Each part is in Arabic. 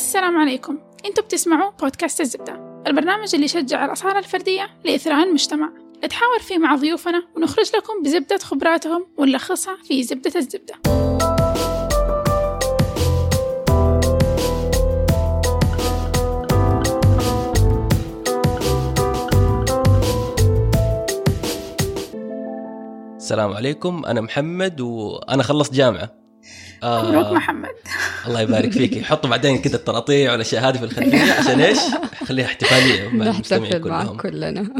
السلام عليكم. أنتوا بتسمعوا بودكاست الزبدة البرنامج اللي يشجع الأسعار الفردية لإثراء المجتمع. نتحاور فيه مع ضيوفنا ونخرج لكم بزبدة خبراتهم ونلخصها في زبدة الزبدة. السلام عليكم أنا محمد وأنا خلصت جامعة. مبروك محمد. الله يبارك فيك. حطوا بعدين كذا التراطيع والأشياء هذه في الخلفية عشان إيش؟ خليها احتفالية مع المستمعين نحتفل معك كلهم. كلنا.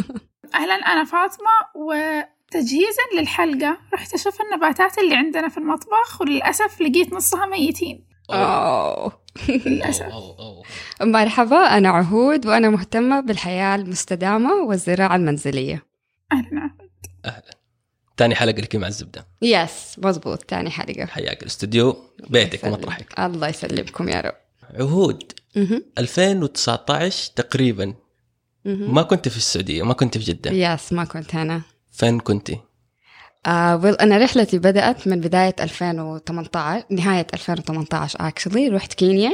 أهلا أنا فاطمة وتجهيزا للحلقة رحت أشوف النباتات اللي عندنا في المطبخ وللأسف لقيت نصها ميتين. أوه. للأسف. أوه، أوه. مرحبا أنا عهود وأنا مهتمة بالحياة المستدامة والزراعة المنزلية. أهلا أهلا. ثاني حلقة لك مع الزبدة. yes مزبوط تاني حلقة. حياك الاستوديو. بيتك. ومطرحك. الله يسلمكم يا رب. عهود. مهم. 2019 تقريبا. مهم. ما كنت في السعودية ما كنت في جدة. yes ما كنت هنا فين كنت؟ آه well, أنا رحلتي بدأت من بداية 2018 نهاية 2018 actually. رحت كينيا.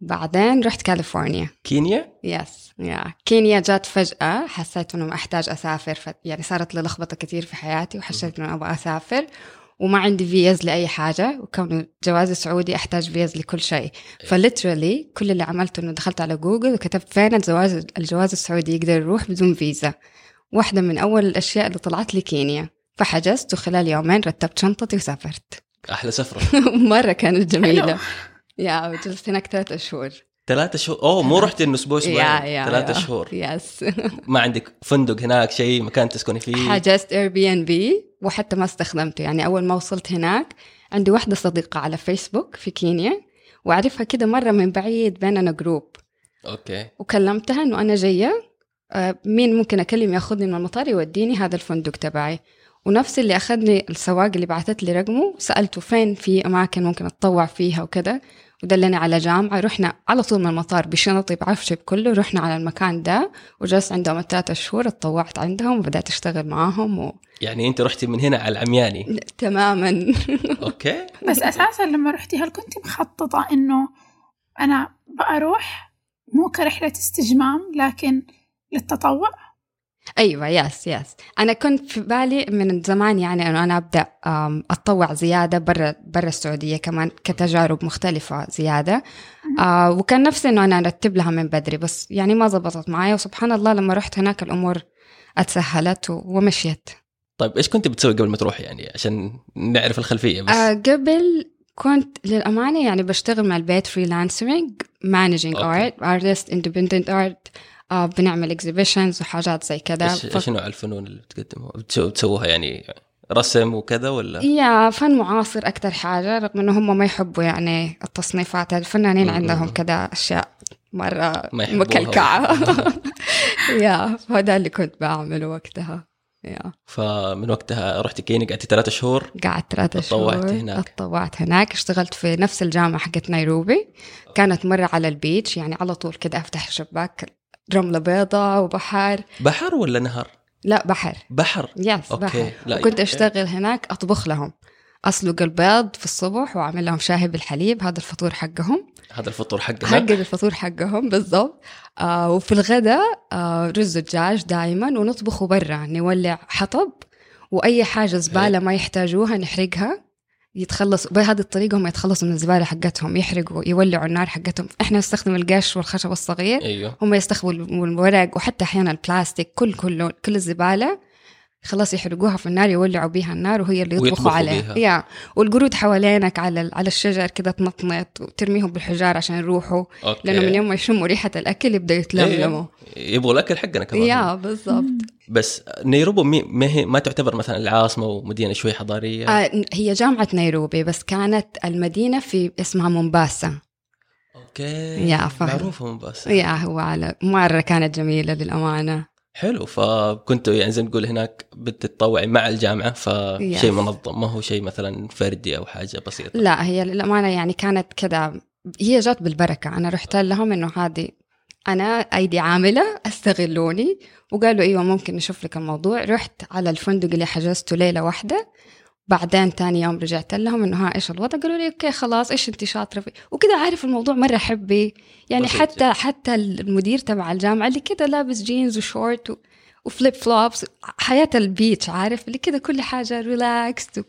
بعدين رحت كاليفورنيا. كينيا؟ yes yeah. كينيا جات فجأة حسيت إنه أحتاج أسافر ف... يعني صارت لي لخبطة كتير في حياتي وحسيت إنه أبغى أسافر وما عندي فيز لأي حاجة وكونه جوازي سعودي أحتاج فيز لكل شيء. ف literally كل اللي عملته إنه دخلت على جوجل وكتبت فين الجواز الجواز السعودي يقدر يروح بدون فيزا. واحدة من أول الأشياء اللي طلعت لي كينيا. فحجزت وخلال يومين رتبت شنطتي وسافرت. أحلى سفرة. مرة كانت. جميلة. yeah وجلست هناك ثلاثة شهور ثلاثة شهور. أوه مو رحت إنه أسبوع أسبوعين. ثلاثة. شهور. yes. ما عندك فندق هناك شيء مكان تسكني فيه؟ حجزت Airbnb وحتى ما استخدمته. يعني أول ما وصلت هناك عندي واحدة صديقة على فيسبوك في كينيا وأعرفها كده مرة من بعيد بيننا group okay. وكلمتها إنه أنا جاية آه، مين ممكن أكلم ياخذني من المطار يوديني هذا الفندق تبعي. ونفس اللي أخذني السواق اللي بعثت لي رقمه سألته فين في أماكن ممكن أتطوع فيها وكده ودلني على جامعة رحنا على طول من المطار بشنطي بعفشي بكله رحنا على المكان ده وجلست عندهم الثلاثة شهور اتطوعت عندهم وبدأت أشتغل معاهم و... يعني أنت رحتي من هنا على العمياني؟ تماما. okay. بس أساسا لما رحتي هل كنت مخططة إنه أنا بأروح مو كرحلة استجمام لكن للتطوع؟ أيوه yes yes أنا كنت في بالي من زمان يعني إنه أنا أبدأ أتطوع زيادة برا برا السعودية كمان كتجارب مختلفة زيادة. آه وكان نفسي إنه أنا أرتب لها من بدري بس يعني ما زبطت معي وسبحان الله لما رحت هناك الأمور اتسهلت ومشيت. طيب إيش كنت بتسوي قبل ما تروحي يعني؟ عشان نعرف الخلفية بس. آه قبل كنت للأمانة يعني بشتغل من البيت freelancing managing. art artist independent art بنعمل exhibitions وحاجات زي كذا. إيش ف- شنو على الفنون اللي بتقدموها بتسو- بتسووها يعني رسم وكذا ولا؟ yeah فن معاصر أكتر حاجة رغم إنه هم ما يحبوا يعني التصنيفات الفنانين مم. عندهم كذا أشياء مرة. مكلكعة. yeah فهذا اللي كنت بعمله وقتها. yeah. فمن وقتها رحتي كينيا قعدتي ثلاثة شهور. قعدت ثلاثة شهور. تطوعتي هناك. اتطوعت هناك. اشتغلت في نفس الجامعة حقت نيروبي. كانت مرة على ال beach يعني على طول كده أفتح شباك. رملة بيضاء وبحر بحر ولا نهر؟ لا بحر. بحر. yes okay بحر. لا وكنت أشتغل هناك أطبخ لهم. أسلق البيض في الصبح وأعمل لهم شاي بالحليب هذا الفطور حقهم. هذا الفطور حقنا. حق الفطور حقهم بالضبط. آه وفي الغداء آه رز الدجاج دائما ونطبخه برا. نولع حطب وأي حاجة زبالة ما يحتاجوها نحرقها. يتخلصوا بهذه الطريقة هم يتخلصوا من الزبالة حقتهم يحرقوا يولعوا النار حقتهم. إحنا نستخدم القش والخشب الصغير. أيوه. هم يستخدموا الورق وحتى أحيانا البلاستيك كل كله كل الزبالة. خلاص يحرقوها في النار يولعوا بيها النار وهي اللي يطبخوا عليها. يا والقرود حوالينك على على الشجر كذا تنطنط وترميهم بالحجار عشان يروحوا okay. لأنه من يوم ما يشموا ريحة الأكل يبداوا يتلملموا. إيه. يبغوا الأكل حقنا كمان. yeah بالضبط. بس نيروبي مي- ما هي ما تعتبر مثلا العاصمة ومدينة شوي حضارية؟ آه هي جامعة نيروبي بس كانت المدينة في اسمها مومباسا. okay. yeah. معروفة مومباسا. yeah هو على مرة كانت جميلة للأمانة. حلو. فكنتوا يعني زي ما تقول هناك بتتطوعي مع الجامعة فشيء Yes. منظم. ما هو شيء مثلا فردي أو حاجة بسيطة. لا هي للأمانة يعني كانت كذا. هي جات بالبركة. أنا رحت لهم إنه هذه أنا أيدي عاملة أستغلوني وقالوا أيوة ممكن نشوف لك الموضوع. رحت على الفندق اللي حجزته ليلة واحدة. بعدين تاني يوم رجعت لهم إنه ها إيش الوضع؟ قالوا لي okay خلاص إيش أنت شاطرة فيه؟ وكذا عارف الموضوع مرة حبي يعني بسيط حتى. حتى المدير تبع الجامعة اللي كذا لابس جينز وشورت و... و flip flops حياة ال beach عارف؟ اللي كذا كل حاجة relax ما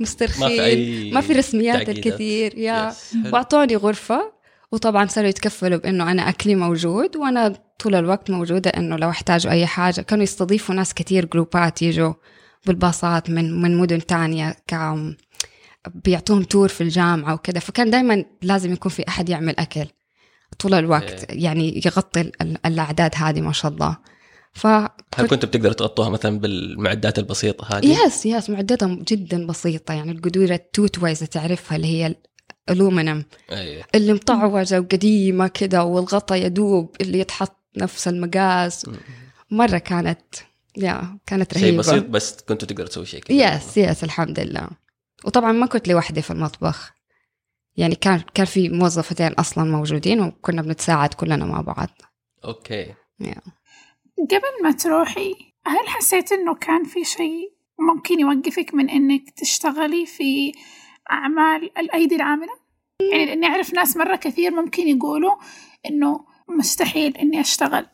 مسترخين. في أي ما في رسميات تعقيدات. الكثير يا. وأعطوني غرفة وطبعا صاروا يتكفلوا بإنه أنا أكلي موجود وأنا طول الوقت موجودة إنه لو احتاجوا أي حاجة. كانوا يستضيفوا ناس كثير جروبات يجوا. بالباصات من من مدن تانية كم بيعطوهم تور في الجامعة وكذا. فكان دائما لازم يكون في أحد يعمل أكل طول الوقت. إيه. يعني يغطي ال- الأعداد هذه ما شاء الله. ف هل كنتوا بتقدروا تغطوها مثلا بالمعدات البسيطة هذه؟ yes yes معداتها جدا بسيطة. يعني القدورة ال... you know otherwise تعرفها اللي هي الألومنيوم. أي. اللي مطعوجة وقديمة كده والغطا يدوب اللي يتحط نفس المقاس. مرة كانت يا كانت شيء رهيبة. بسيط بس كنتوا تقدروا تسوي شيء كذا. yes yes الحمد لله وطبعا ما كنت لوحدي في المطبخ. يعني كان كان في موظفتين أصلا موجودين وكنا بنتساعد كلنا مع بعض. أوكي. قبل ما تروحي هل حسيت إنه كان في شيء ممكن يوقفك من إنك تشتغلي في أعمال الأيدي العاملة؟ يعني لأني أعرف ناس مرة كثير ممكن يقولوا إنه مستحيل إني أشتغل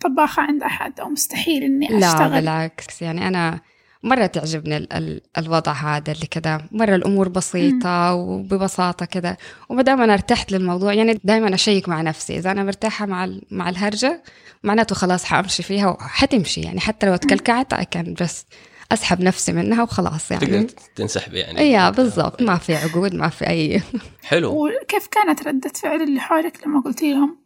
طباخة عند أحد أو مستحيل إني لا أشتغل. بالعكس يعني أنا مرة تعجبني ال- ال- الوضع هذا اللي كذا. مرة الأمور بسيطة وببساطة كذا. وما دام أنا ارتحت للموضوع يعني دائما أشيك مع نفسي. إذا أنا مرتاحة مع ال- مع الهرجة معناته خلاص حأمشي فيها وحتمشي يعني حتى لو تكلكعت I can just أسحب نفسي منها وخلاص تقدر يعني تنسحبي يعني. أيوه بالضبط. ما في عقود ما في أي. حلو. وكيف كانت ردة فعل اللي حولك لما قلتي لهم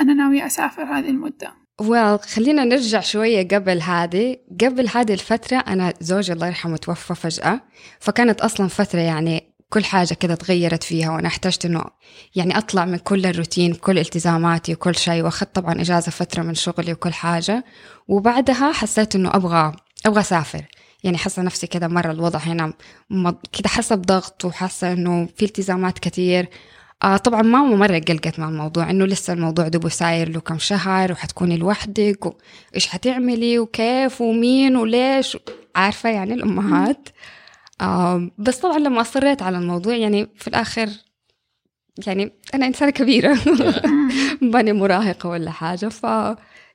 أنا ناوية أسافر هذه المدة؟ well خلينا نرجع شوية قبل هذه. قبل هذه الفترة أنا زوجي الله يرحمه توفى فجأة فكانت أصلا فترة يعني كل حاجة كده تغيرت فيها وأنا احتجت إنه يعني أطلع من كل الروتين كل التزاماتي وكل شيء وأخذت طبعا إجازة فترة من شغلي وكل حاجة. وبعدها حسيت إنه أبغى أبغى أسافر. يعني حاسة نفسي كده مرة الوضع هنا كده حاسة بضغط وحاسة إنه في التزامات كتير. آه طبعا ماما مرة قلقت مع الموضوع إنه لسه الموضوع دوبه ساير له كم شهر وحتكوني لوحدك وإيش حتعملي وكيف ومين وليش؟ عارفة يعني الأمهات. آه بس طبعا لما أصريت على الموضوع يعني في الآخر يعني أنا إنسانة كبيرة. ماني مراهقة ولا حاجة ف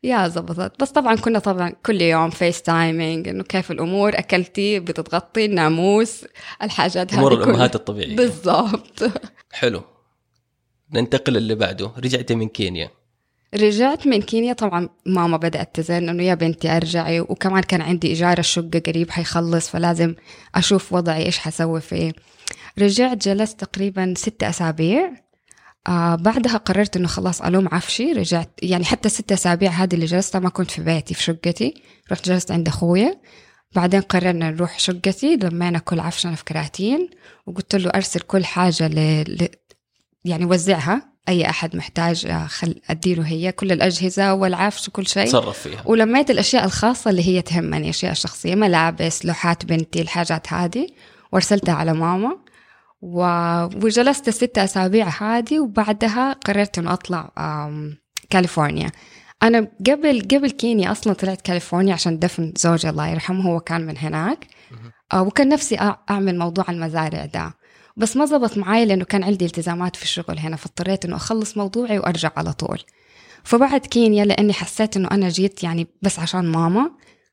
yeah زبطت. بس طبعا كنا طبعا كل يوم FaceTiming إنه كيف الأمور أكلتي بتتغطي الناموس الحاجات هذه أمور. الأمهات الطبيعية. بالضبط. حلو. ننتقل اللي بعده. رجعتي من كينيا. رجعت من كينيا. طبعا ماما بدأت تزن إنه يا بنتي أرجعي وكمان كان عندي ايجار الشقة قريب حيخلص فلازم أشوف وضعي إيش حسوي فيه. رجعت جلست تقريبا ستة أسابيع. آه بعدها قررت إنه خلاص ألوم عفشي. رجعت يعني حتى ستة أسابيع هذه اللي جلستها ما كنت في بيتي في شقتي. رحت جلست عند أخويا. بعدين قررنا نروح شقتي. لمينا كل عفشنا في كراتين وقلت له أرسل كل حاجة. يعني وزعها. أي أحد محتاج آه، خل أديله هي كل الأجهزة والعفش وكل شيء. تصرف فيها. ولميت الأشياء الخاصة اللي هي تهمني أشياء شخصية ملابس لوحات بنتي الحاجات هذه وارسلتها على ماما. و... وجلست الستة أسابيع هذه وبعدها قررت إنه أطلع آم... كاليفورنيا. أنا قبل قبل كينيا أصلا طلعت كاليفورنيا عشان دفن زوجي الله يرحمه هو كان من هناك. آه وكان نفسي أع- أعمل موضوع المزارع ده. بس ما زبط معاي لأنه كان عندي التزامات في الشغل هنا فاضطريت إنه أخلص موضوعي وأرجع على طول. فبعد كينيا لاني حسيت إنه أنا جيت يعني بس عشان ماما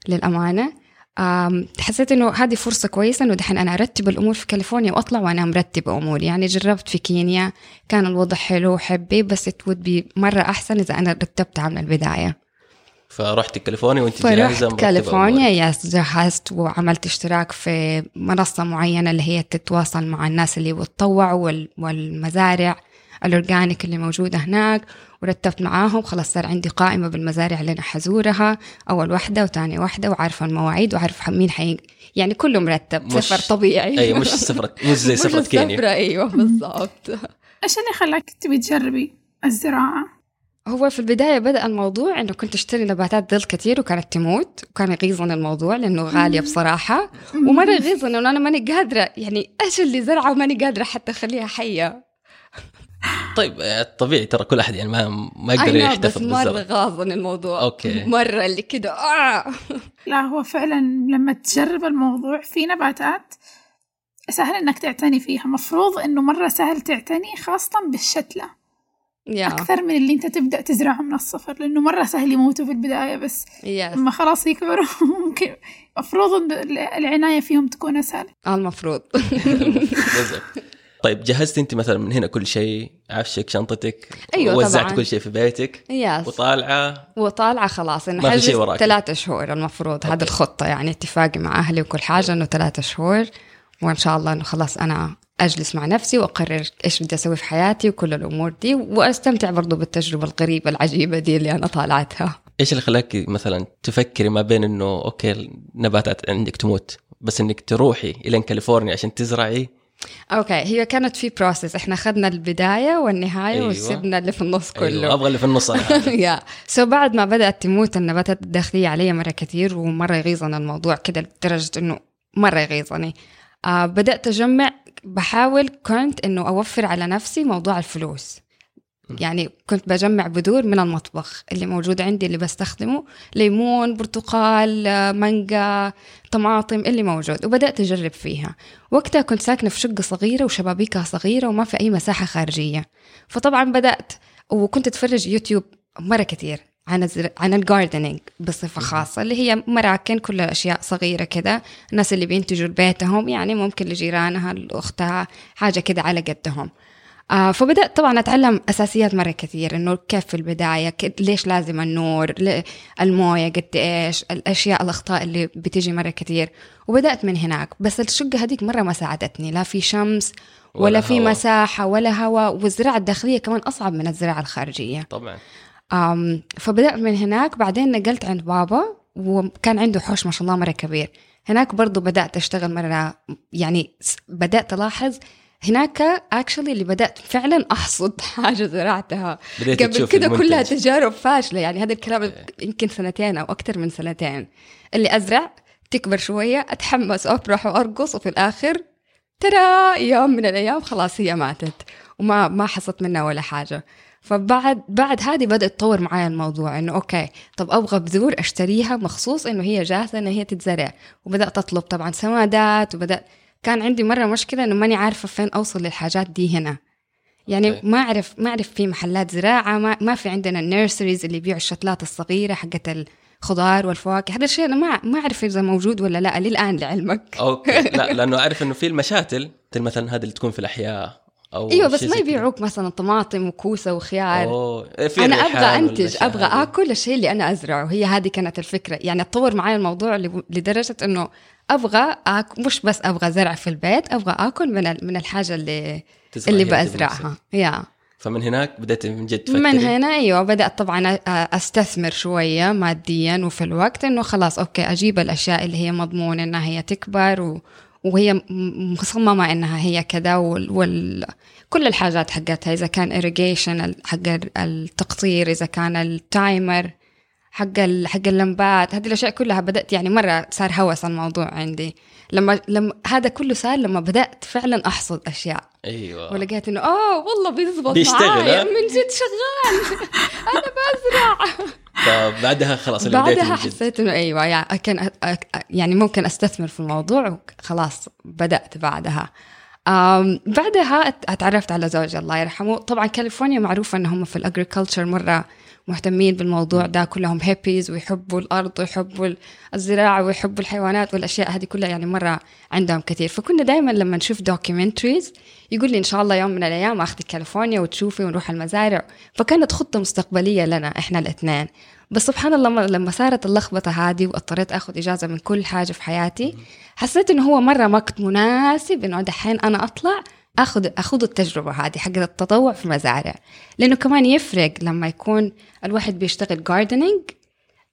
للأمانة آم، حسيت إنه هذه فرصة كويسة إنه دحين أنا أرتب الأمور في كاليفورنيا وأطلع وأنا مرتبه أموري. يعني جربت في كينيا كان الوضع حلو و happy بس it would be مرة أحسن إذا أنا رتبتها من البداية. فرحت كاليفورنيا وانت جاهزة فرحت كاليفورنيا. yes جهزت وعملت اشتراك في منصة معينة اللي هي تتواصل مع الناس اللي بتطوعوا وال- والمزارع ال organic اللي موجودة هناك ورتبت معاهم خلاص صار عندي قائمة بالمزارع اللي أنا حزورها أول واحدة وثاني واحدة وعارفة المواعيد وعارفة مين حي يعني كله مرتب مش- سفر طبيعي أي مش سفرة مش زي مش سفرة كينيا أيوه بالضبط إيش اللي خلاك تبي تجربي الزراعة؟ هو في البداية بدأ الموضوع إنه كنت أشتري نباتات ظل كثير وكانت تموت وكان يغيظني الموضوع لأنه غالية بصراحة. ومرة يغيظني إنه أنا ماني قادرة يعني إيش اللي زرعة وماني قادرة حتى أخليها حية. طيب آه، طبيعي ترى كل أحد يعني ما ما يقدر بس يحتفظ مرة بالزرع. غاظني الموضوع. okay. مرة اللي كده آه. لا هو فعلا لما تجرب الموضوع في نباتات سهل إنك تعتني فيها. مفروض إنه مرة سهل تعتني خاصة بالشتلة. yeah أكثر من اللي أنت تبدأ تزرعه من الصفر لأنه مرة سهل يموتوا في البداية بس yes لما خلاص يكبروا ممكن مفروض إن العناية فيهم تكون أسهل. المفروض. بالضبط. طيب جهزت أنت مثلا من هنا كل شيء عفشك شنطتك أيوة وزعت طبعاً. كل شيء في بيتك yes وطالعة. وطالعة خلاص إنه ما في شيء حجز وراك. ثلاثة شهور المفروض هذه الخطة يعني اتفاقي مع أهلي وكل حاجة إنه ثلاثة شهور وإن شاء الله إنه خلاص أنا أجلس مع نفسي وأقرر إيش بدي أسوي في حياتي وكل الأمور دي وأستمتع برضو بالتجربة الغريبة العجيبة دي اللي أنا طالعتها. إيش اللي خلاك مثلا تفكري ما بين إنه okay النباتات عندك تموت بس إنك تروحي إلى كاليفورنيا عشان تزرعي؟ okay هي كانت في process إحنا اخذنا البداية والنهاية أيوة. وسبنا اللي في النص كله. أيوة أبغى اللي في النص yeah so بعد ما بدأت تموت النباتات الداخلية علي مرة كثير ومرة يغيظنا الموضوع كده لدرجة إنه مرة يغيظني. آه بدأت أجمع بحاول كنت إنه أوفر على نفسي موضوع الفلوس. يعني كنت بجمع بذور من المطبخ اللي موجود عندي اللي بستخدمه ليمون برتقال آه، مانجا طماطم اللي موجود وبدأت أجرب فيها. وقتها كنت ساكنة في شقة صغيرة وشبابيكها صغيرة وما في أي مساحة خارجية. فطبعا بدأت وكنت أتفرج يوتيوب مرة كتير عن. عن الجاردنينج بصفة خاصة اللي هي مراكن كلها أشياء صغيرة كده. الناس اللي بينتجوا لبيتهم يعني ممكن لجيرانها لأختها حاجة كده على قدهم. آه فبدأت طبعا أتعلم أساسيات مرة كثير إنه كيف في البداية ليش لازم النور الموية قد إيش الأشياء الأخطاء اللي بتيجي مرة كثير. وبدأت من هناك. بس الشقة هذيك مرة ما ساعدتني لا في شمس ولا, ولا في هوا. مساحة ولا هواء والزراعة الداخلية كمان أصعب من الزراعة الخارجية. طبعا. فبدأت من هناك بعدين نقلت عند بابا وكان عنده حوش ما شاء الله مرة كبير. هناك برضو بدأت أشتغل مرة يعني بدأت ألاحظ هناك اكشلي اللي بدأت فعلا أحصد حاجة زرعتها قبل كده. كلها تجارب فاشلة يعني هذا الكلام يمكن سنتين أو أكثر من سنتين. اللي أزرع تكبر شوية أتحمس وأفرح وأرقص وفي الآخر ترى يوم من الأيام خلاص هي ماتت وما ما حصلت منها ولا حاجة. فبعد بعد هذه بدأ يتطور معايا الموضوع إنه okay طب أبغى بذور أشتريها مخصوص إنه هي جاهزة إنه هي تتزرع. وبدأت أطلب طبعا سمادات وبدأت كان عندي مرة مشكلة إنه ماني عارفة فين أوصل للحاجات دي هنا. يعني. ما أعرف ما أعرف في محلات زراعة ما, ما في عندنا ال nurseries اللي يبيعوا الشتلات الصغيرة حقت الخضار والفواكه. هذا الشيء أنا ما ما أعرف إذا موجود ولا لا للآن لعلمك. أوكي. لا لأنه أعرف إنه في المشاتل مثل مثلا هذه اللي تكون في الأحياء. أو إيوه بس ما. يبيعوك مثلا طماطم وكوسة وخيار أوه. في أنا أبغى أنتج أبغى. آكل الشيء اللي أنا أزرعه هي هذه كانت الفكرة يعني اتطور معي الموضوع لدرجة إنه أبغى أك... مش بس أبغى زرع في البيت أبغى آكل من من الحاجة اللي اللي أنت بزرعها. يا فمن هناك بديت من جد تفكري من هنا أيوه بدأت طبعا أستثمر شوية ماديا وفي الوقت إنه خلاص okay أجيب الأشياء اللي هي مضمون إنها هي تكبر و... وهي م- مصممة إنها هي كذا وال... وال... كل الحاجات حقتها إذا كان irrigation حق التقطير إذا كان ال timer حق. حق اللمبات هذه الأشياء كلها بدأت يعني مرة صار هوس الموضوع عندي لما لما هذا كله صار لما بدأت فعلا أحصد أشياء. أيوه. ولقيت إنه آه والله بيزبط بيشتغل، معايا؟ من جد شغال. أنا بزرع. فبعدها خلاص اللي بعدها حسيت إنه أيوه يعني كان يعني ممكن أستثمر في الموضوع وخلاص بدأت بعدها. بعدها أت- أتعرفت على زوجي الله يرحمه. طبعا كاليفورنيا معروفة انهم في ال agriculture مرة مهتمين بالموضوع ده. كلهم هيبيز ويحبوا الأرض ويحبوا الزراعة ويحبوا الحيوانات والأشياء هذه كلها يعني مرة عندهم كثير. فكنا دائما لما نشوف documentaries يقول لي إن شاء الله يوم من الأيام أخذك كاليفورنيا وتشوفي ونروح المزارع. فكانت خطة مستقبلية لنا إحنا الإثنين. بس سبحان الله لما- صارت اللخبطة هذه واضطريت آخذ إجازة من كل حاجة في حياتي حسيت إنه هو مرة وقت مناسب إنه دحين أنا أطلع اخذ اخذ التجربة هذه حق التطوع في المزارع لأنه كمان يفرق لما يكون الواحد بيشتغل gardening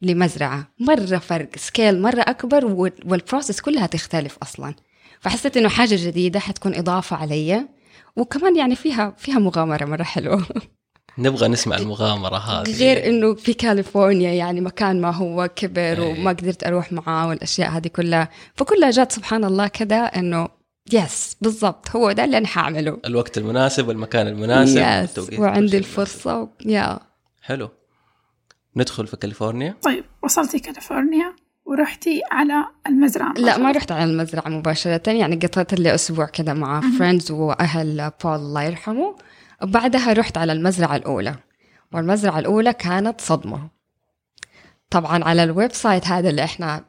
لمزرعة. مرة فرق scale مرة أكبر وال- وال process كلها تختلف أصلا. فحسيت إنه حاجة جديدة حتكون إضافة علي وكمان يعني فيها فيها مغامرة مرة حلوة. نبغى نسمع المغامرة هذه. غير إنه في كاليفورنيا يعني مكان ما هو كبر إيه. وما قدرت أروح معاه والأشياء هذه كلها. فكلها جات سبحان الله كذا إنه yes بالضبط هو ده اللي أنا حاعمله. الوقت المناسب والمكان المناسب. yes وعندي شيء الفرصة و... يا حلو. ندخل في كاليفورنيا. طيب وصلتي كاليفورنيا ورحتي على المزرعة لا ما رحت على المزرعة مباشرة. يعني قضيت لي أسبوع كذا مع friends وأهل بول الله يرحمه. بعدها رحت على المزرعة الأولى والمزرعة الأولى كانت صدمة. طبعا على ال website هذا اللي إحنا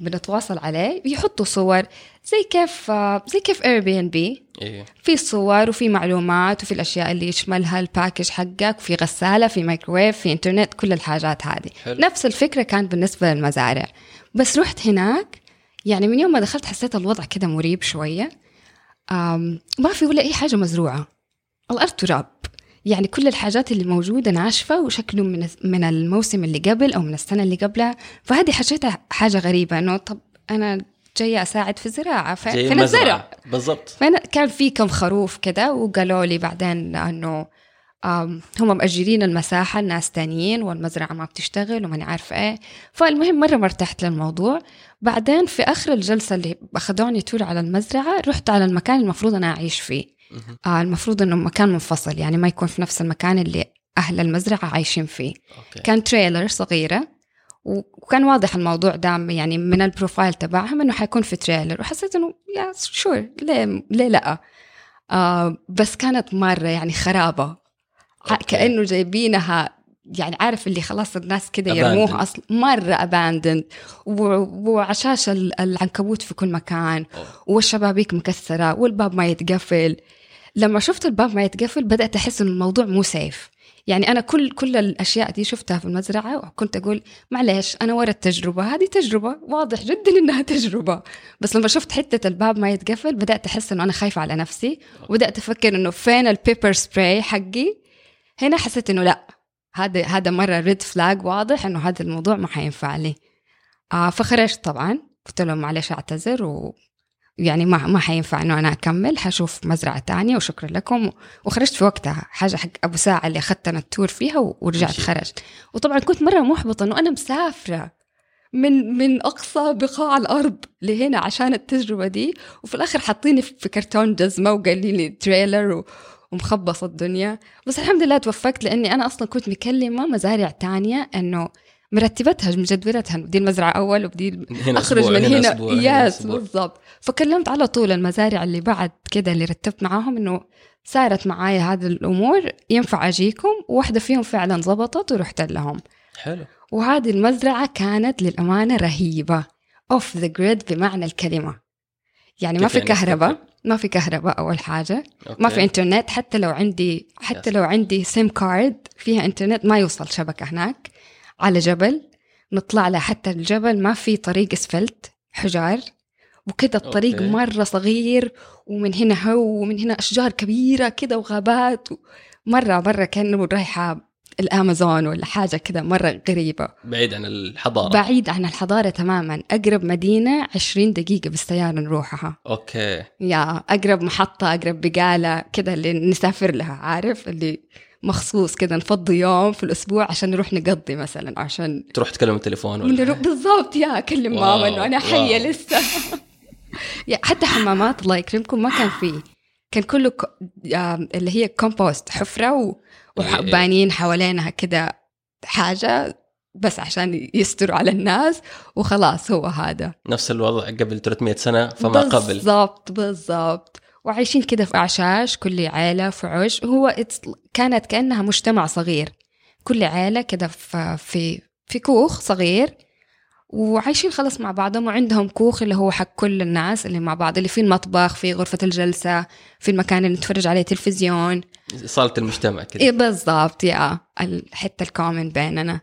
بنتواصل عليه بيحطوا صور زي كيف زي كيف Airbnb. في صور وفي معلومات وفي الأشياء اللي يشملها ال package حقك في غسالة في مايكروويف في انترنت كل الحاجات هذه. حلو. نفس الفكرة كان بالنسبة للمزارع. بس رحت هناك يعني من يوم ما دخلت حسيت الوضع كده مريب شوية. ما في ولا أي حاجة مزروعة. الأرض تراب. يعني كل الحاجات اللي موجودة ناشفة وشكله من من الموسم اللي قبل أو من السنة اللي قبلها. فهذه حسيتها حاجة غريبة إنه طب أنا جاية أساعد في الزراعه ف- فين الزرع بالضبط. فأنا كان في كم خروف كده وقالوا لي بعدين آم، هم مأجرين المساحة لناس تانيين والمزرعة ما بتشتغل وماني عارفة إيه. فالمهم مرة ما ارتحت للموضوع. بعدين في آخر الجلسة اللي أخذوني tour على المزرعة رحت على المكان المفروض أنا أعيش فيه. آه المفروض إنه مكان منفصل يعني ما يكون في نفس المكان اللي أهل المزرعة عايشين فيه. okay. كان trailer صغيرة وكان واضح الموضوع ده يعني من ال profile تبعهم إنه حيكون في trailer وحسيت إنه yeah sure ليه ليه لأ؟ آه بس كانت مرة يعني خرابة. ع- okay. كأنه جايبينها يعني عارف اللي خلاص الناس كده. يرموها أصلا مرة abandoned وعشاش ال- العنكبوت في كل مكان. أوه. والشبابيك مكسرة والباب ما يتقفل. لما شفت الباب ما يتقفل بدأت أحس انه الموضوع مو safe يعني أنا كل كل الأشياء دي شفتها في المزرعة وكنت أقول معليش أنا ورا التجربة هذه تجربة واضح جدا إنها تجربة. بس لما شفت حتة الباب ما يتقفل بدأت أحس إنه أنا خايفة على نفسي وبدأت أفكر إنه فين ال pepper spray حقي. هنا حسيت إنه لأ هذا هذا مرة red flag واضح إنه هذا الموضوع ما حينفع لي. آه فخرجت طبعا قلت لهم معلش أعتذر و يعني ما ما حينفع إنه أنا أكمل حشوف مزرعة تانية وشكرا لكم. وخرجت في وقتها حاجة حق أبو ساعة اللي أخذت أنا ال tour فيها ورجعت. خرجت. وطبعا كنت مرة محبطة إنه أنا مسافرة من من أقصى بقاع الأرض لهنا عشان التجربة دي. وفي الآخر حاطيني في كرتون جزمة وقال لي trailer و ومخبص الدنيا. بس الحمد لله توفقت لأني أنا أصلا كنت مكلمة مزارع تانية إنه مرتبتها مجدولتها دي المزرعة أول هنا أخرج من هنا, أسبوع. بالضبط. فكلمت على طول المزارع اللي بعد كده اللي رتبت معاهم إنه صارت معايا هذه الأمور ينفع أجيكم؟ وواحدة فيهم فعلا زبطت ورحت لهم. حلو. وهذه المزرعة كانت للأمانة رهيبة. off the grid بمعنى الكلمة. يعني ما في يعني؟ كهرباء؟ ما في كهرباء أول حاجة. okay. ما في إنترنت حتى لو عندي حتى yes. لو عندي SIM card فيها إنترنت ما يوصل شبكة هناك. على جبل نطلع له حتى الجبل ما في طريق أسفلت حجار. وكذا الطريق okay. مرة صغير ومن هنا هو ومن هنا أشجار كبيرة كذا وغابات. مرة مرة كأنه رايحة الأمازون ولا حاجة كذا مرة غريبة. بعيد عن الحضارة. بعيد عن الحضارة تماما. أقرب مدينة 20 دقيقة بالسيارة نروحها. okay. yeah أقرب محطة أقرب بقالة كذا اللي نسافر لها عارف؟ اللي مخصوص كذا نفضي يوم في الأسبوع عشان نروح نقضي مثلا عشان تروح تكلم التليفون ولا بالضبط yeah أكلم ماما إنه أنا حية wow. لسه. yeah حتى حمامات الله يكرمكم ما كان فيه كان كله ك... اللي هي كومبوست حفرة و... إيه. وبانين حوالينها كده حاجة بس عشان يستروا على الناس وخلاص هو هذا. نفس الوضع قبل 300 سنة فما قبل. بالضبط بالضبط. وعايشين كده في أعشاش كل عيلة في عش هو كانت كأنها مجتمع صغير. كل عيلة كده في في كوخ صغير. وعايشين خلص مع بعضهم وعندهم كوخ اللي هو حق كل الناس اللي مع بعض اللي فيه المطبخ في غرفة الجلسة في المكان اللي نتفرج عليه تلفزيون. صالة المجتمع كذا إيه بالضبط yeah الحتة ال common بيننا.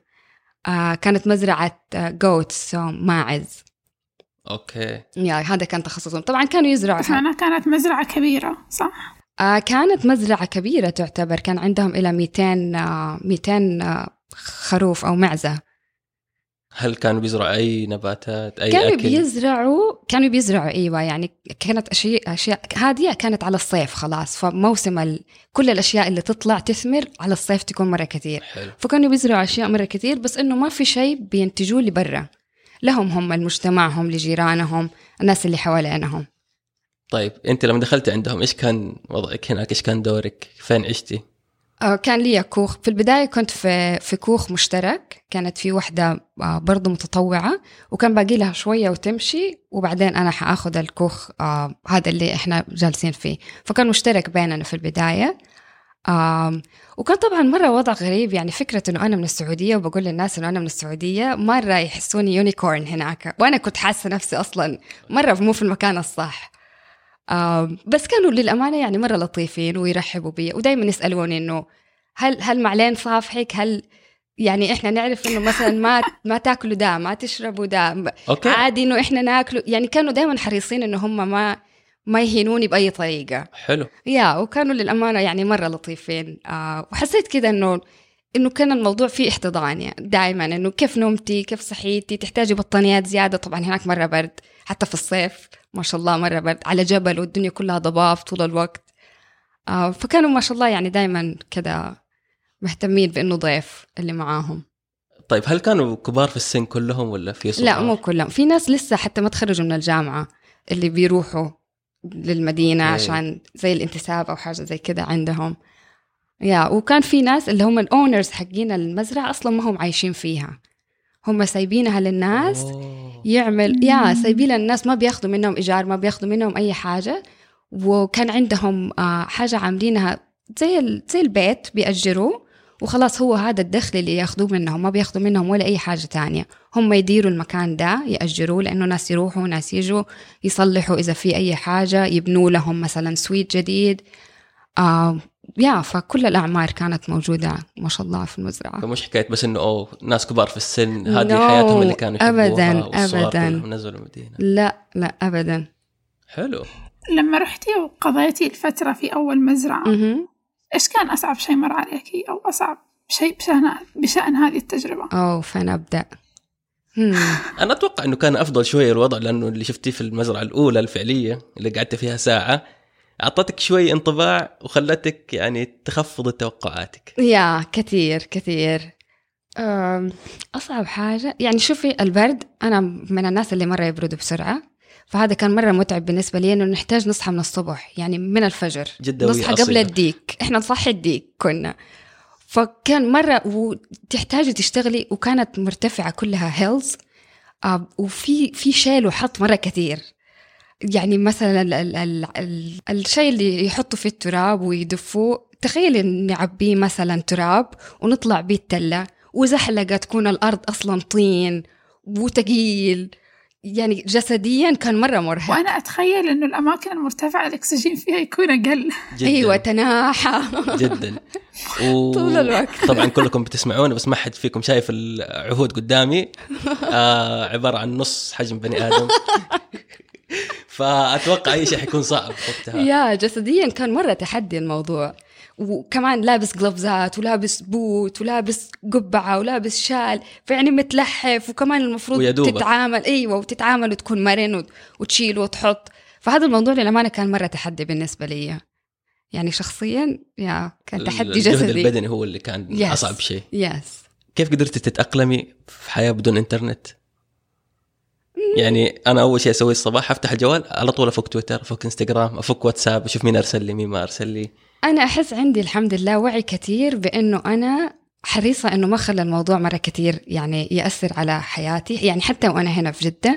آه كانت مزرعة goats ماعز okay. yeah هذا كان تخصصهم. طبعا كانوا يزرعوا. بس معناها كانت مزرعة كبيرة صح؟ آه كانت مزرعة كبيرة تعتبر. كان عندهم إلى 200 آه 200 آه خروف أو معزة. هل كانوا بيزرعوا أي نباتات أي كانوا أكل؟ بيزرعوا كانوا بيزرعوا أيوة يعني كانت أشياء أشياء هذه كانت على الصيف خلاص. فموسم ال... كل الأشياء اللي تطلع تثمر على الصيف تكون مرة كثير. حلو. فكانوا بيزرعوا أشياء مرة كثير بس إنه ما في شيء بينتجوه لبرا. لهم هم لمجتمعهم لجيرانهم الناس اللي حوالينهم. طيب أنت لما دخلت عندهم إيش كان وضعك هناك؟ إيش كان دورك؟ فين عشتي؟ آه، كان لي كوخ. في البداية كنت في في كوخ مشترك. كانت في وحدة آه، برضو متطوعة. وكان باقي لها شوية وتمشي وبعدين أنا حآخذ الكوخ آه، هذا اللي إحنا جالسين فيه. فكان مشترك بيننا في البداية. وكان طبعا مرة وضع غريب يعني فكرة إنه أنا من السعودية وبقول للناس إنه أنا من السعودية مرة يحسوني unicorn هناك وأنا كنت حاسة نفسي أصلا مرة مو في المكان الصح. بس كانوا للأمانة يعني مرة لطيفين ويرحبوا بي ودائما يسألوني إنه هل هل معليش نصافحك هل يعني إحنا نعرف إنه مثلا ما ما تاكلوا ده ما تشربوا ده أوكي. عادي إنه إحنا ناكله يعني كانوا دائما حريصين إنه هم ما ما يهينوني بأي طريقة. حلو. يا وكانوا للأمانة يعني مرة لطيفين. آه وحسيت كذا إنه إنه كان الموضوع فيه احتضان يعني دائما إنه كيف نمتي كيف صحيتي تحتاجي بطانيات زيادة. طبعا هناك مرة برد حتى في الصيف ما شاء الله مرة برد على جبل والدنيا كلها ضباب طول الوقت. آه فكانوا ما شاء الله يعني دائما كذا مهتمين بإنه ضيف اللي معاهم. طيب هل كانوا كبار في السن كلهم ولا في صغار؟ لا مو كلهم. في ناس لسه حتى ما تخرجوا من الجامعة اللي بيروحوا للمدينة okay. عشان زي الانتساب أو حاجة زي كده عندهم. yeah وكان في ناس اللي هم ال owners حقين المزرعة أصلا ما هم عايشين فيها. هم سايبينها للناس أوه. يعمل yeah سايبين الناس ما بياخذوا منهم إيجار ما بياخذوا منهم أي حاجة. وكان عندهم آه، حاجة عاملينها زي زي البيت بيأجروه. وخلاص هو هذا الدخل اللي ياخذوه منهم ما بياخذوا منهم ولا أي حاجة تانية. هم يديروا المكان ده يأجروه لأنه ناس يروحوا ناس يجوا يصلحوا إذا في أي حاجة يبنوا لهم مثلا سويت جديد. آه يا فكل الأعمار كانت موجودة ما شاء الله في المزرعة. فمش حكاية بس إنه أوه ناس كبار في السن هذه No، حياتهم اللي كانوا أبداً. كلهم نزلوا المدينة. لا لا أبدا. حلو. لما رحتي وقضيتي الفترة في أول مزرعة مهم. إيش كان أصعب شيء مر عليكي أو أصعب شيء بشأن بشأن هذه التجربة؟ أوه فين أبدأ. هم. أنا أتوقع إنه كان أفضل شوية الوضع لأنه اللي شفتيه في المزرعة الأولى الفعلية اللي قعدت فيها ساعة أعطتك شوي انطباع وخلتك يعني تخفض توقعاتك. يا كثير كثير. أم، أصعب حاجة يعني شوفي البرد أنا من الناس اللي مرة يبردوا بسرعة. فهذا كان مرة متعب بالنسبة لي إنه نحتاج نصحى من الصبح يعني من الفجر. جدوية نصحى قبل أصيلة. الديك. إحنا نصحي الديك كنا. فكان مرة وتحتاجي تشتغلي وكانت مرتفعة كلها hills وفي في شيل وحط مرة كثير. يعني مثلا ال ال ال ال الشيء اللي يحطوا فيه التراب ويدفوه تخيلي نعبيه مثلا تراب ونطلع بيه التلة وزحلقة تكون الأرض أصلا طين وتقيل. يعني جسديا كان مرة مرهق. وأنا أتخيل إنه الأماكن المرتفعة الأكسجين فيها يكون أقل. جدا. أيوة تناحة. جدا. و... طول الوقت. طبعا كلكم بتسمعون بس ما حد فيكم شايف العهود قدامي. آه عبارة عن نص حجم بني آدم. فأتوقع أي شيء حيكون صعب وقتها. يا جسديا كان مرة تحدي الموضوع. وكمان لابس gloves ات ولابس بوت ولابس قبعة ولابس شال فيعني متلحف وكمان المفروض ويا دوبك. تتعامل. إيوه وتتعامل وتكون مرن وت- وتشيل وتحط. فهذا الموضوع للأمانة كان مرة تحدي بالنسبة لي. يعني شخصيا yeah كان تحدي الجهد جسدي. البدني هو اللي كان Yes. أصعب شيء. yes كيف قدرتي تتأقلمي في حياة بدون إنترنت؟ يعني أنا أول شيء أسويه الصباح أفتح الجوال على طول أفك تويتر أفك إنستغرام أفك واتساب أشوف مين أرسل لي مين ما أرسل لي. أنا أحس عندي الحمد لله وعي كثير بأنه أنا حريصة أنه ما خلى الموضوع مرة كثير يعني يأثر على حياتي. يعني حتى وأنا هنا في جدة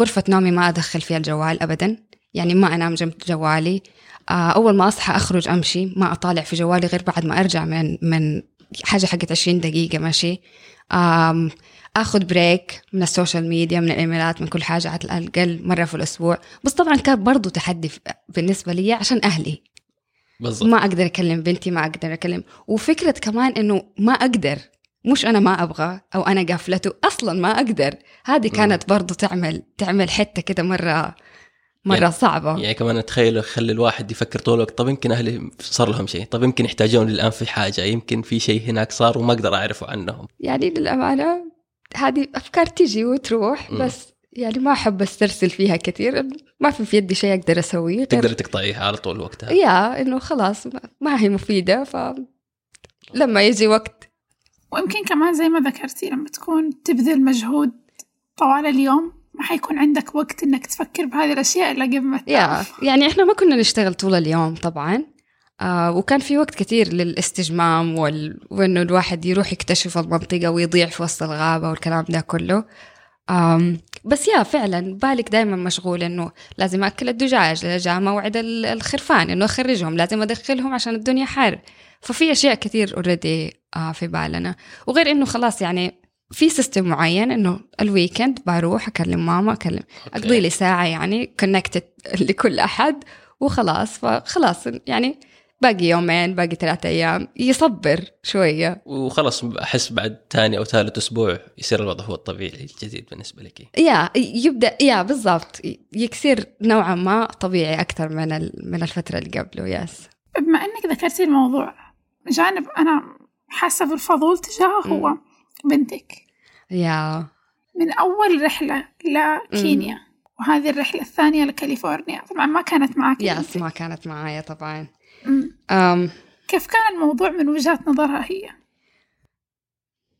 غرفة نومي ما أدخل فيها الجوال أبدا. يعني ما أنام جنب جوالي. آه، أول ما أصحى أخرج أمشي. ما أطالع في جوالي غير بعد ما أرجع من من حاجة حقت 20 دقيقة ماشي. أخذ break من ال social media من الإيميلات من كل حاجة على الأقل مرة في الأسبوع. بس طبعا كان برضو تحدي بالنسبة لي عشان أهلي. بالضبط. ما أقدر أكلم بنتي ما أقدر أكلم. وفكرة كمان إنه ما أقدر. مش أنا ما أبغى أو أنا قافلته. أصلا ما أقدر. هذه كانت برضو تعمل تعمل حتة كده مرة مرة يعني- صعبة. يعني كمان اتخيل يخلي الواحد يفكر طول الوقت طب يمكن أهلي صار لهم شيء طب يمكن يحتاجون الان في حاجة يمكن في شيء هناك صار وما أقدر أعرفه عنهم. يعني للأمانة هذه أفكار تجي وتروح. بس يعني ما أحب أسترسل فيها كثير ما في في يدي شيء أقدر أسويه. تقدر تقطعيها على طول وقتها؟ يا إنه خلاص ما- ما هي مفيدة ف لما يجي وقت. ويمكن كمان زي ما ذكرتي لما تكون تبذل مجهود طوال اليوم ما حيكون عندك وقت إنك تفكر بهذه الأشياء إلا قبل ما يا يعني إحنا ما كنا نشتغل طول اليوم طبعا آه وكان في وقت كثير للاستجمام وال... وإنه الواحد يروح يكتشف المنطقة ويضيع في وسط الغابة والكلام ده كله. آم بس yeah فعلا بالك دائما مشغول إنه لازم أكل الدجاج جاء موعد ال- الخرفان إنه أخرجهم لازم أدخلهم عشان الدنيا حر ففي أشياء كثير already آه في بالنا. وغير إنه خلاص يعني في system معين إنه ال weekend بروح أكلم ماما أكلم. أقضي لي ساعة يعني connected لكل أحد وخلاص. فخلاص يعني باقي يومين باقي ثلاثة أيام يصبر شوية. وخلاص أحس بعد ثاني أو ثالث أسبوع يصير الوضع هو الطبيعي الجديد بالنسبة لك. يا يبدأ يا بالضبط. يكسر نوعا ما طبيعي أكثر من ال- من الفترة اللي قبله يس. بما إنك ذكرتي الموضوع جانب أنا حاسة بالفضول تجاهه هو بنتك. يا. من أول رحلة لكينيا وهذه الرحلة الثانية لكاليفورنيا. طبعا ما كانت معك. يس ما كانت معايا طبعا. أم. كيف كان الموضوع من وجهة نظرها هي؟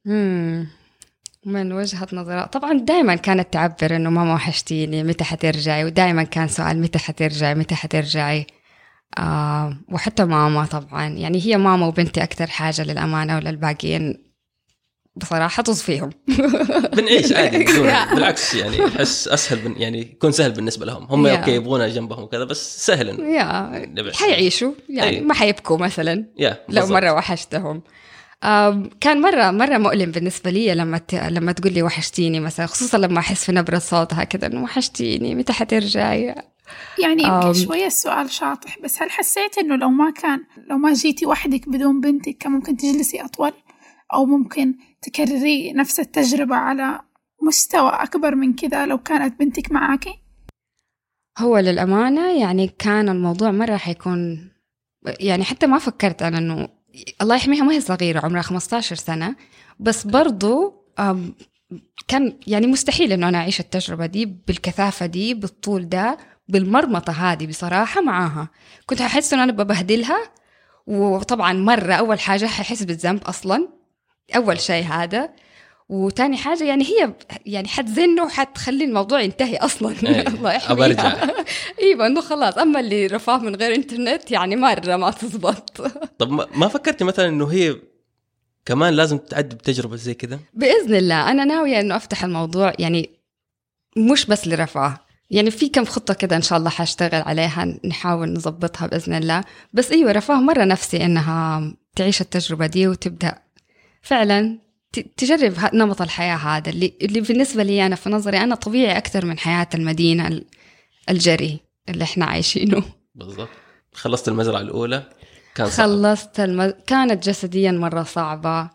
مم. من وجهة نظرها. طبعا دائما كانت تعبر إنه ماما وحشتيني متى حترجعي؟ ودائما كان سؤال متى حترجعي؟ متى حترجعي؟ آه وحتى ماما طبعا. يعني هي ماما وبنتي أكثر حاجة للأمانة وللباقيين. بصراحة طز فيهم بنعيش عادي. بالعكس يعني أحس أسهل بن يعني يكون سهل بالنسبة لهم هم يا. أوكي يبغونا جنبهم وكذا بس سهل يا نبعد. حيعيشوا يعني أي. ما حيبكوا مثلا يا لو. مرة وحشتهم كان مرة مرة مؤلم بالنسبة لي لما ت... لما تقول لي وحشتيني مثلا خصوصا لما أحس في نبرة صوتها كذا إنه وحشتيني متى حترجعي يعني يمكن. شوية السؤال شاطح بس هل حسيت إنه لو ما كان لو ما جيتي وحدك بدون بنتك كان ممكن تجلسي أطول أو ممكن تكرري نفس التجربة على مستوى أكبر من كذا لو كانت بنتك معاكي؟ هو للأمانة يعني كان الموضوع مرة حيكون يعني حتى ما فكرت أنا إنه الله يحميها ما هي صغيرة عمرها 15 سنة بس برضو كان يعني مستحيل إنه أنا أعيش التجربة دي بالكثافة دي بالطول ده بالمرمطة هذه بصراحة معاها كنت أحس إنه أنا ببهدلها وطبعا مرة أول حاجة ححس بالذنب أصلا أول شيء هذا. وتاني حاجة يعني هي يعني حتزن وحتخلي الموضوع ينتهي أصلا. إيه، الله أرجع. يحميها إيوه إنه خلاص. أما اللي رفاه من غير إنترنت يعني مره ما تزبط. طب ما- فكرتي مثلا إنه هي كمان لازم تعدي بتجربة زي كذا؟ بإذن الله. أنا ناوية إنه أفتح الموضوع يعني مش بس لرفاه. يعني في كم خطة كده إن شاء الله حأشتغل عليها نحاول نظبطها بإذن الله. بس أيوة رفاه مرة نفسي إنها تعيش التجربة دي وتبدأ فعلا تجرب نمط الحياة هذا اللي, اللي بالنسبة لي أنا في نظري أنا طبيعي أكثر من حياة المدينة ال- الجري اللي إحنا عايشينه. بالضبط. خلصت المزرعة الأولى كان صعب. خلصت الم... كانت جسديا مرة صعبة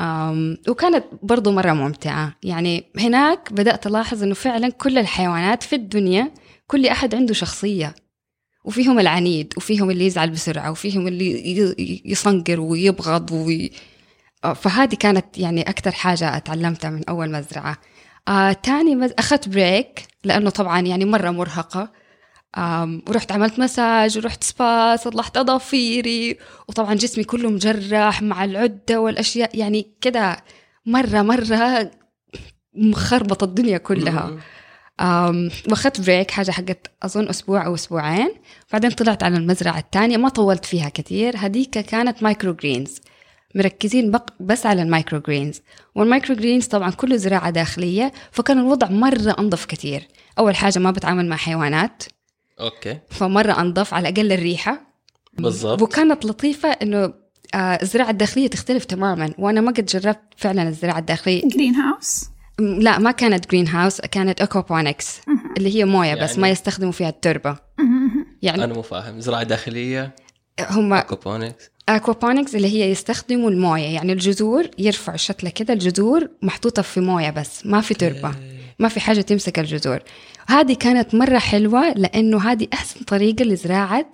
أم... وكانت برضو مرة ممتعة. يعني هناك بدأت ألاحظ أنه فعلا كل الحيوانات في الدنيا كل أحد عنده شخصية. وفيهم العنيد وفيهم اللي يزعل بسرعة وفيهم اللي يصنقر ويبغض وي... فهذه كانت يعني أكثر حاجة أتعلمتها من أول مزرعة. آه تاني مز... أخذت break لأنه طبعا يعني مرة مرهقة. آم، ورحت عملت مساج ورحت سبا صلحت أظافيري وطبعا جسمي كله مجرح مع العدة والأشياء يعني كده مرة مرة مخربطة الدنيا كلها. واخدت break حاجة حقت أظن أسبوع أو أسبوعين. بعدين طلعت على المزرعة الثانية ما طولت فيها كثير. هذيك كانت microgreens مركزين بق بس على ال microgreens وال microgreens طبعا كله زراعة داخلية فكان الوضع مرة أنظف كثير. أول حاجة ما بتعامل مع حيوانات. okay. فمرة أنظف على الأقل الريحة. بالضبط. وكانت لطيفة إنه آه، الزراعة الداخلية تختلف تماما. وأنا ما قد جربت فعلا الزراعة الداخلية. greenhouse لا ما كانت greenhouse كانت aquaponics اللي هي موية بس يعني- ما يستخدموا فيها التربة. يعني أنا مو فاهم. زراعة داخلية؟ هم aquaponics aquaponics اللي هي يستخدموا الموية. يعني الجذور يرفعوا الشتلة كده الجذور محطوطة في موية بس ما في تربة ما في حاجة تمسك الجذور. هذه كانت مرة حلوة لأنه هذه أحسن طريقة لزراعة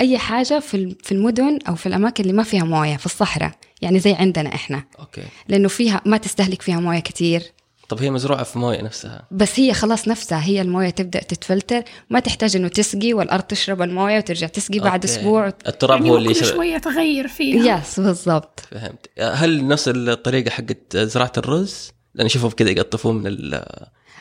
أي حاجة في في المدن أو في الأماكن اللي ما فيها موية في الصحراء يعني زي عندنا إحنا. okay. لأنه فيها ما تستهلك فيها موية كتير. طب هي مزروعة في موية نفسها. بس هي خلاص نفسها هي الموية تبدأ تتفلتر ما تحتاج إنه تسقي والأرض تشرب الموية وترجع تسقي بعد okay. أسبوع. التراب يعني هو اللي كل يشرب شوية تغير فيها. yes بالضبط. فهمت. هل نفس الطريقة حقت زراعة الرز؟ لأن اشوفهم كذا يقطفوه من ال-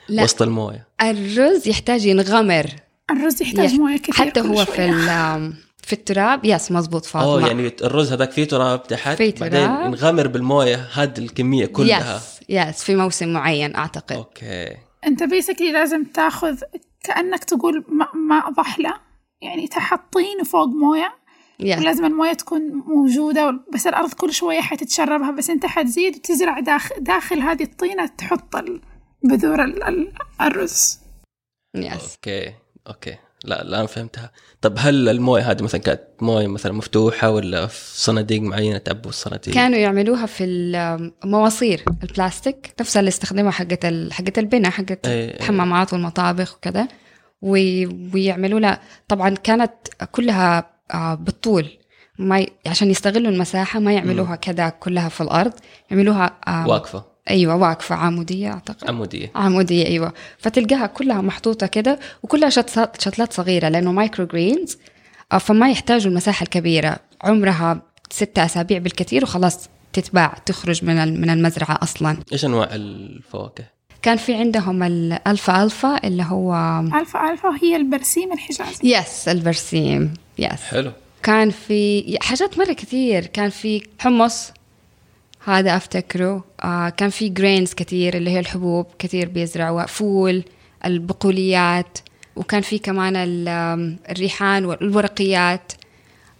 لا. وسط الموية. الرز يحتاج ينغمر. الرز يحتاج يح- موية كثير حتى كل هو في في التراب. yes مزبوط فاطمة. اوه يعني الرز هذاك فيه تراب تحت فيه بعدين تراب. ينغمر بالموية هذه الكمية كلها. yes yes في موسم معين أعتقد. okay. أنت basically لازم تاخذ كأنك تقول ماء, ماء ضحلة. يعني تحت طين وفوق موية. yes ولازم الموية تكون موجودة بس الأرض كل شوية حتتشربها. بس أنت حتزيد وتزرع داخل, داخل هذه الطينة تحط بذور ال- ال- الرز. yes okay. okay. لا الان فهمتها طب هل الموية هذه مثلا كانت موية مثلا مفتوحة ولا في صناديق معينة تعبوا الصناديق كانوا يعملوها في المواصير البلاستيك نفسها اللي استخدمها حقت. حقت البناء حقت أي- أي. الحمامات والمطابخ وكذا. ويعملوا لها طبعا كانت كلها آه، بالطول ما ي... عشان يستغلوا المساحة ما يعملوها كذا كلها في الأرض يعملوها آه، واقفة عمودية أعتقد. عمودية. عمودية أيوة. فتلقاها كلها محطوطة كده وكلها شتلات, شتلات صغيرة لأنه microgreens آه، فما يحتاجوا المساحة الكبيرة. عمرها ستة أسابيع بالكثير وخلاص تتباع تخرج من ال- من المزرعة أصلا. إيش أنواع الفواكه؟ كان في عندهم ال alfalfa اللي هو alfalfa هي البرسيم الحجازي. yes البرسيم. yes حلو. كان في حاجات مرة كثير. كان في حمص هذا أفتكره. آه كان في grains كثير اللي هي الحبوب كثير بيزرعوها فول البقوليات وكان في كمان الريحان والورقيات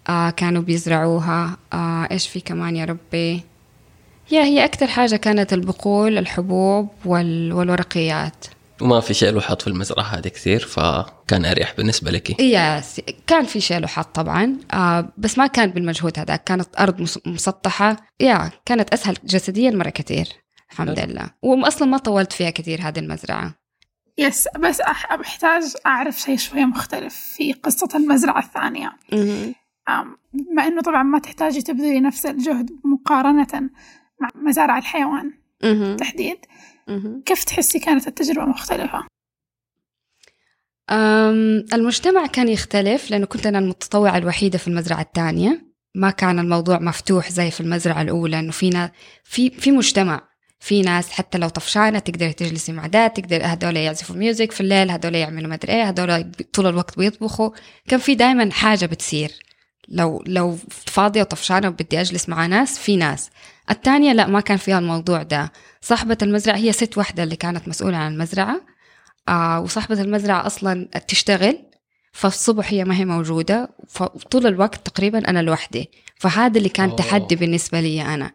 آه كانوا بيزرعوها. آه إيش في كمان يا ربي؟ يا هي أكثر حاجة كانت البقول الحبوب وال والورقيات. وما في شيء لوحات في المزرعة هذه كثير فكان أريح بالنسبة لك يس كان في شيلوحات طبعا آه بس ما كان بالمجهود هذا كانت أرض مس- مسطحة يا كانت أسهل جسديا مرة كثير الحمد حلو. لله وأصلا ما طولت فيها كثير هذه المزرعة يس بس أح- بحتاج أعرف شيء شوية مختلف في قصة المزرعة الثانية بما أنه طبعا ما تحتاجي تبذلي نفس الجهد مقارنة مع مزارع الحيوان. تحديد. كيف تحسي كانت التجربة مختلفة؟ أم، المجتمع كان يختلف لأنه كنت أنا المتطوعة الوحيدة في المزرعة الثانية. ما كان الموضوع مفتوح زي في المزرعة الأولى إنه في في في مجتمع. في ناس حتى لو طفشانة تقدري تجلسي مع ده تقدر هدول يعزفوا ميوزك في الليل هدول يعملوا مدري إيه هدول طول الوقت بيطبخوا. كان في دائما حاجة بتصير. لو لو فاضية وطفشانة وبدي أجلس مع ناس في ناس. الثانية لا ما كان فيها الموضوع ده. صاحبة المزرعة هي ست واحدة اللي كانت مسؤولة عن المزرعة آه وصاحبة المزرعة أصلا تشتغل فالصبح هي ما هي موجودة فطول الوقت تقريبا أنا لوحدي فهذا اللي كان أوه. تحدي بالنسبة لي أنا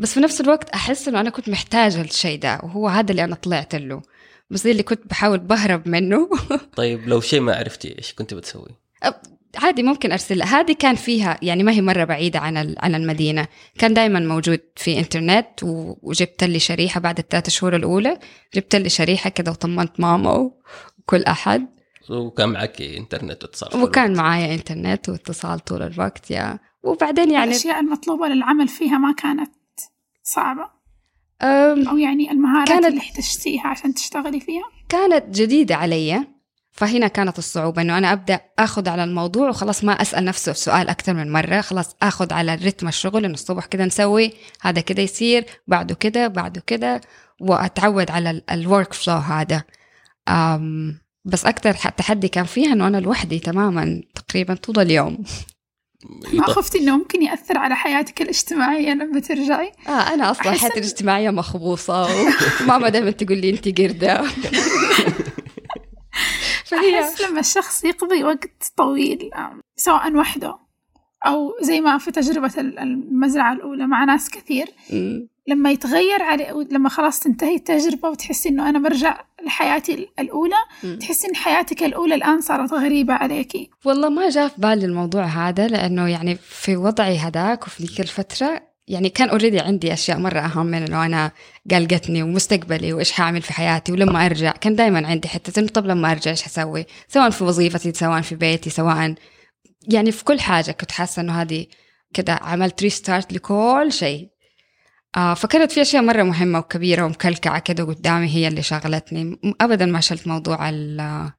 بس في نفس الوقت أحس إنه أنا كنت محتاجة الشيء ده وهو هذا اللي أنا طلعت له بس اللي كنت بحاول بهرب منه طيب لو شيء ما عرفتي إيش كنت بتسوي؟ عادي ممكن ارسلها هذه كان فيها يعني ما هي مرة بعيدة عن عن المدينة. كان دائما موجود في إنترنت وجبت لي شريحة بعد الثلاث شهور الأولى. جبت لي شريحة كذا وطمنت ماما وكل أحد. وكان معك إنترنت واتصال وكان معايا إنترنت واتصال طول الوقت يا. وبعدين يعني الأشياء المطلوبة للعمل فيها ما كانت صعبة؟ أم، أو يعني المهارات كانت- اللي احتجتيها عشان تشتغلي فيها؟ كانت جديدة علي. فهنا كانت الصعوبة إنه أنا أبدأ أخذ على الموضوع وخلاص ما أسأل نفسه السؤال أكثر من مرة. خلاص أخذ على رتم الشغل إنه الصبح كده نسوي هذا كده يصير بعده كده بعده كده وأتعود على الورك فلو هذا. أم بس أكثر تحدي كان فيها إنه أنا لوحدي تماما تقريبا طول اليوم. ما خفتي إنه ممكن يأثر على حياتك الاجتماعية لما ترجعي؟ آه أنا أصلا أحس حياتي الاجتماعية مخبوصة وماما دائما تقول لي أنت قردة. فهي أحس لما الشخص يقضي وقت طويل سواء وحده أو زي ما في تجربة ال- المزرعة الأولى مع ناس كثير. لما يتغير على لما خلاص تنتهي التجربة وتحسي إنه أنا برجع لحياتي ال- الأولى. تحسي إن حياتك الأولى الآن صارت غريبة عليكي والله ما جاء في بالي الموضوع هذا لأنه يعني في وضعي هذاك وفي ذيك الفترة يعني كان اوريدي عندي أشياء مرة أهم من إنه أنا قلقتني ومستقبلي وإيش حأعمل في حياتي ولما أرجع. كان دائما عندي حتة إنه طب لما أرجع إيش حسوي؟ سواء في وظيفتي سواء في بيتي سواء يعني في كل حاجة. كنت حاسة إنه هذه كده عملت restart لكل شيء. آه فكانت في أشياء مرة مهمة وكبيرة ومكلكعة كده قدامي هي اللي شغلتني. ابدا ما شلت موضوع ال-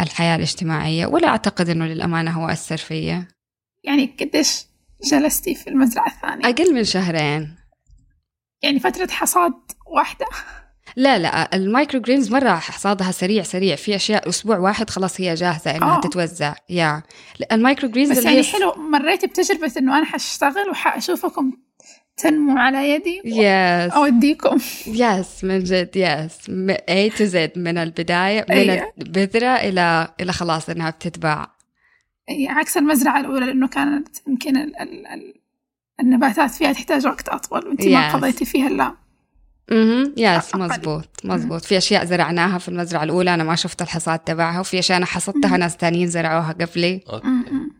الحياة الاجتماعية ولا أعتقد إنه للأمانة هو أثر فيا. يعني قديش جلستي في المزرعة الثانية. أقل من شهرين. يعني فترة حصاد واحدة؟ لا لا ال microgreens مرة حصادها سريع سريع. في أشياء أسبوع واحد خلاص هي جاهزة إنها آه. تتوزع. yeah. ال microgreens بس اللي يعني حلو مريت بتجربة إنه أنا حشتغل وحأشوفكم تنمو على يدي yes أوديكم. yes من جد yes م- A to Z من البداية من أيوة. البذرة إلى إلى خلاص إنها بتتباع. عكس المزرعة الأولى لأنه كانت يمكن ال ال ال النباتات فيها تحتاج وقت أطول وأنت ما Yes. قضيتي فيها إلا أها yes. مزبوط مزبوط. في أشياء زرعناها في المزرعة الأولى أنا ما شفت الحصاد تبعها وفي أشياء أنا حصدتها ناس تانيين زرعوها قبلي.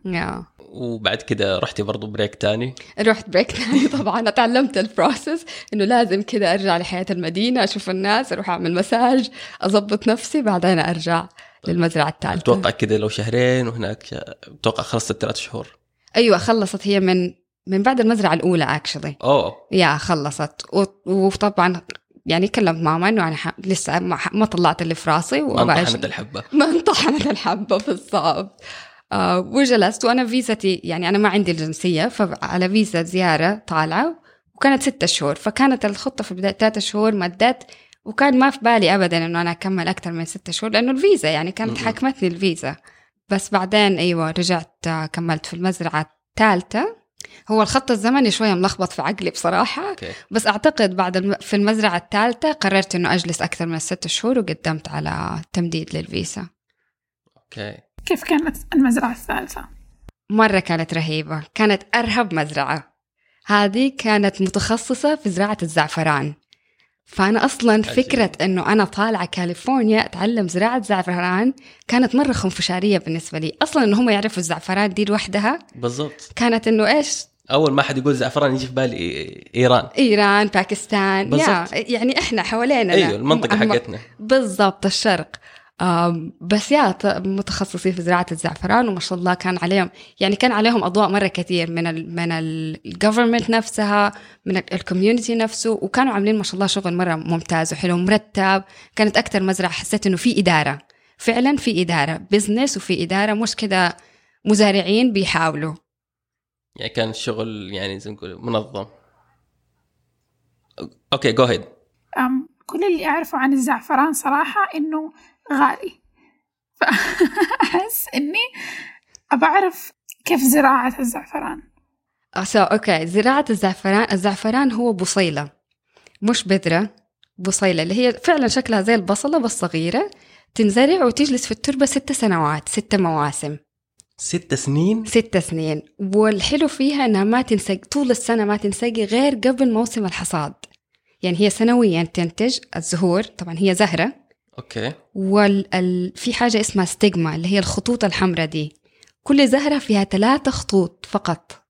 يا وبعد كده رحتي برضو break تاني؟ رحت break تاني طبعا أتعلمت ال process إنه لازم كذا أرجع لحياة المدينة أشوف الناس أروح أعمل مساج أضبط نفسي بعدين أرجع. للمزرعة الثالثه أتوقع كده لو شهرين وهناك أتوقع خلصت ثلاث شهور. أيوه خلصت. هي من من بعد المزرعة الأولى actually أوه. يا خلصت. وطبعا يعني كلمت ماما إنه أنا ح... لسه ما, ح... ما طلعت اللي في راسي ما انطحنت الحبة. ما انطحنت الحبة بالضبط. آه وجلست. وأنا فيزتي يعني أنا ما عندي الجنسية فعلى فيزا زيارة طالعة وكانت ستة شهور. فكانت الخطة في بداية ثلاثة شهور مدت وكان ما في بالي أبدا إنه أنا أكمل أكثر من ستة شهور لأنه الفيزا يعني كانت. حاكمتني الفيزا. بس بعدين أيوة رجعت آه، كملت في المزرعة الثالثة. هو الخط الزمني شوية ملخبط في عقلي بصراحة. okay. بس أعتقد بعد الم... في المزرعة الثالثة قررت إنه أجلس أكثر من ست شهور وقدمت على تمديد للفيزا. okay. كيف كانت المزرعة الثالثة؟ مرة كانت رهيبة. كانت أرهب مزرعة. هذه كانت متخصصة في زراعة الزعفران. فأنا أصلا عجيب. فكرة أنه أنا طالعة كاليفورنيا أتعلم زراعة زعفران كانت مرة خنفشارية بالنسبة لي. أصلا أنه هم يعرفوا الزعفران دي لوحدها. بالضبط. كانت أنه إيش؟ أول ما حد يقول زعفران يجي في بالي إيران. إيران باكستان يا. يعني إحنا حوالينا أيوه المنطقة حقتنا. بالضبط الشرق. بس يا متخصصين في زراعة الزعفران وما شاء الله كان عليهم يعني كان عليهم أضواء مرة كثير من ال من ال government نفسها من ال community نفسه وكانوا عاملين ما شاء الله شغل مرة ممتاز وحلو مرتب كانت أكثر مزرعة حسيت إنه في إدارة فعلا في إدارة business وفي إدارة مش كده مزارعين بيحاولوا. يعني كان الشغل يعني زي ما نقول منظم. okay go ahead كل اللي أعرفه عن الزعفران صراحة إنه غالي. فأحس إني أبى أعرف كيف زراعة الزعفران. so okay زراعة الزعفران الزعفران هو بصيلة مش بذرة بصيلة اللي هي فعلا شكلها زي البصلة بس صغيرة تنزرع وتجلس في التربة ست سنوات ست مواسم. ست سنين؟ ست سنين. والحلو فيها إنها ما تنسق طول السنة ما تنسقي غير قبل موسم الحصاد. يعني هي سنويا تنتج الزهور طبعا هي زهرة okay. وفي حاجة اسمها stigma اللي هي الخطوط الحمراء دي. كل زهرة فيها ثلاثة خطوط فقط.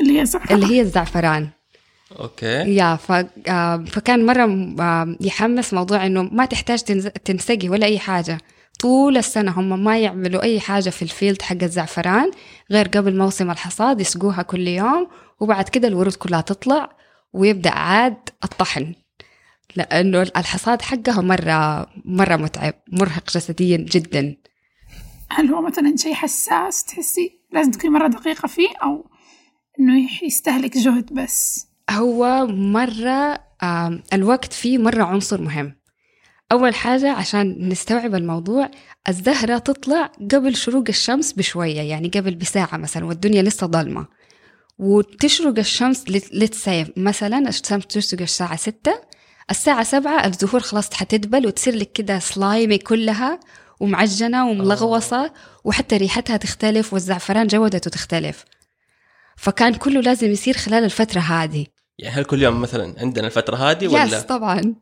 اللي هي الزعفران اللي هي الزعفران. okay. يا ف... آه، فكان مرة آه، يحمس موضوع إنه ما تحتاج تنز... تنسقي ولا أي حاجة. طول السنة هم ما يعملوا أي حاجة في ال field حق الزعفران غير قبل موسم الحصاد يسقوها كل يوم وبعد كده الورود كلها تطلع ويبدأ عاد الطحن. لأنه الحصاد حقها مرة مرة متعب مرهق جسديا جدا. هل هو مثلا شيء حساس تحسي لازم تكوني مرة دقيقة فيه أو إنه يستهلك جهد بس؟ هو مرة الوقت فيه مرة عنصر مهم. أول حاجة عشان نستوعب الموضوع الزهرة تطلع قبل شروق الشمس بشوية يعني قبل بساعة مثلا والدنيا لسه ضلمة وتشرق الشمس لتسيف مثلا الشمس تشرق الساعة ستة الساعة سبعة الزهور خلاص حتدبل وتصير لك كده slimy كلها ومعجنة وملغوصة وحتى ريحتها تختلف والزعفران جودته تختلف. فكان كله لازم يصير خلال الفترة هذه. يعني هل كل يوم مثلا عندنا الفترة هذه yes ولا طبعا.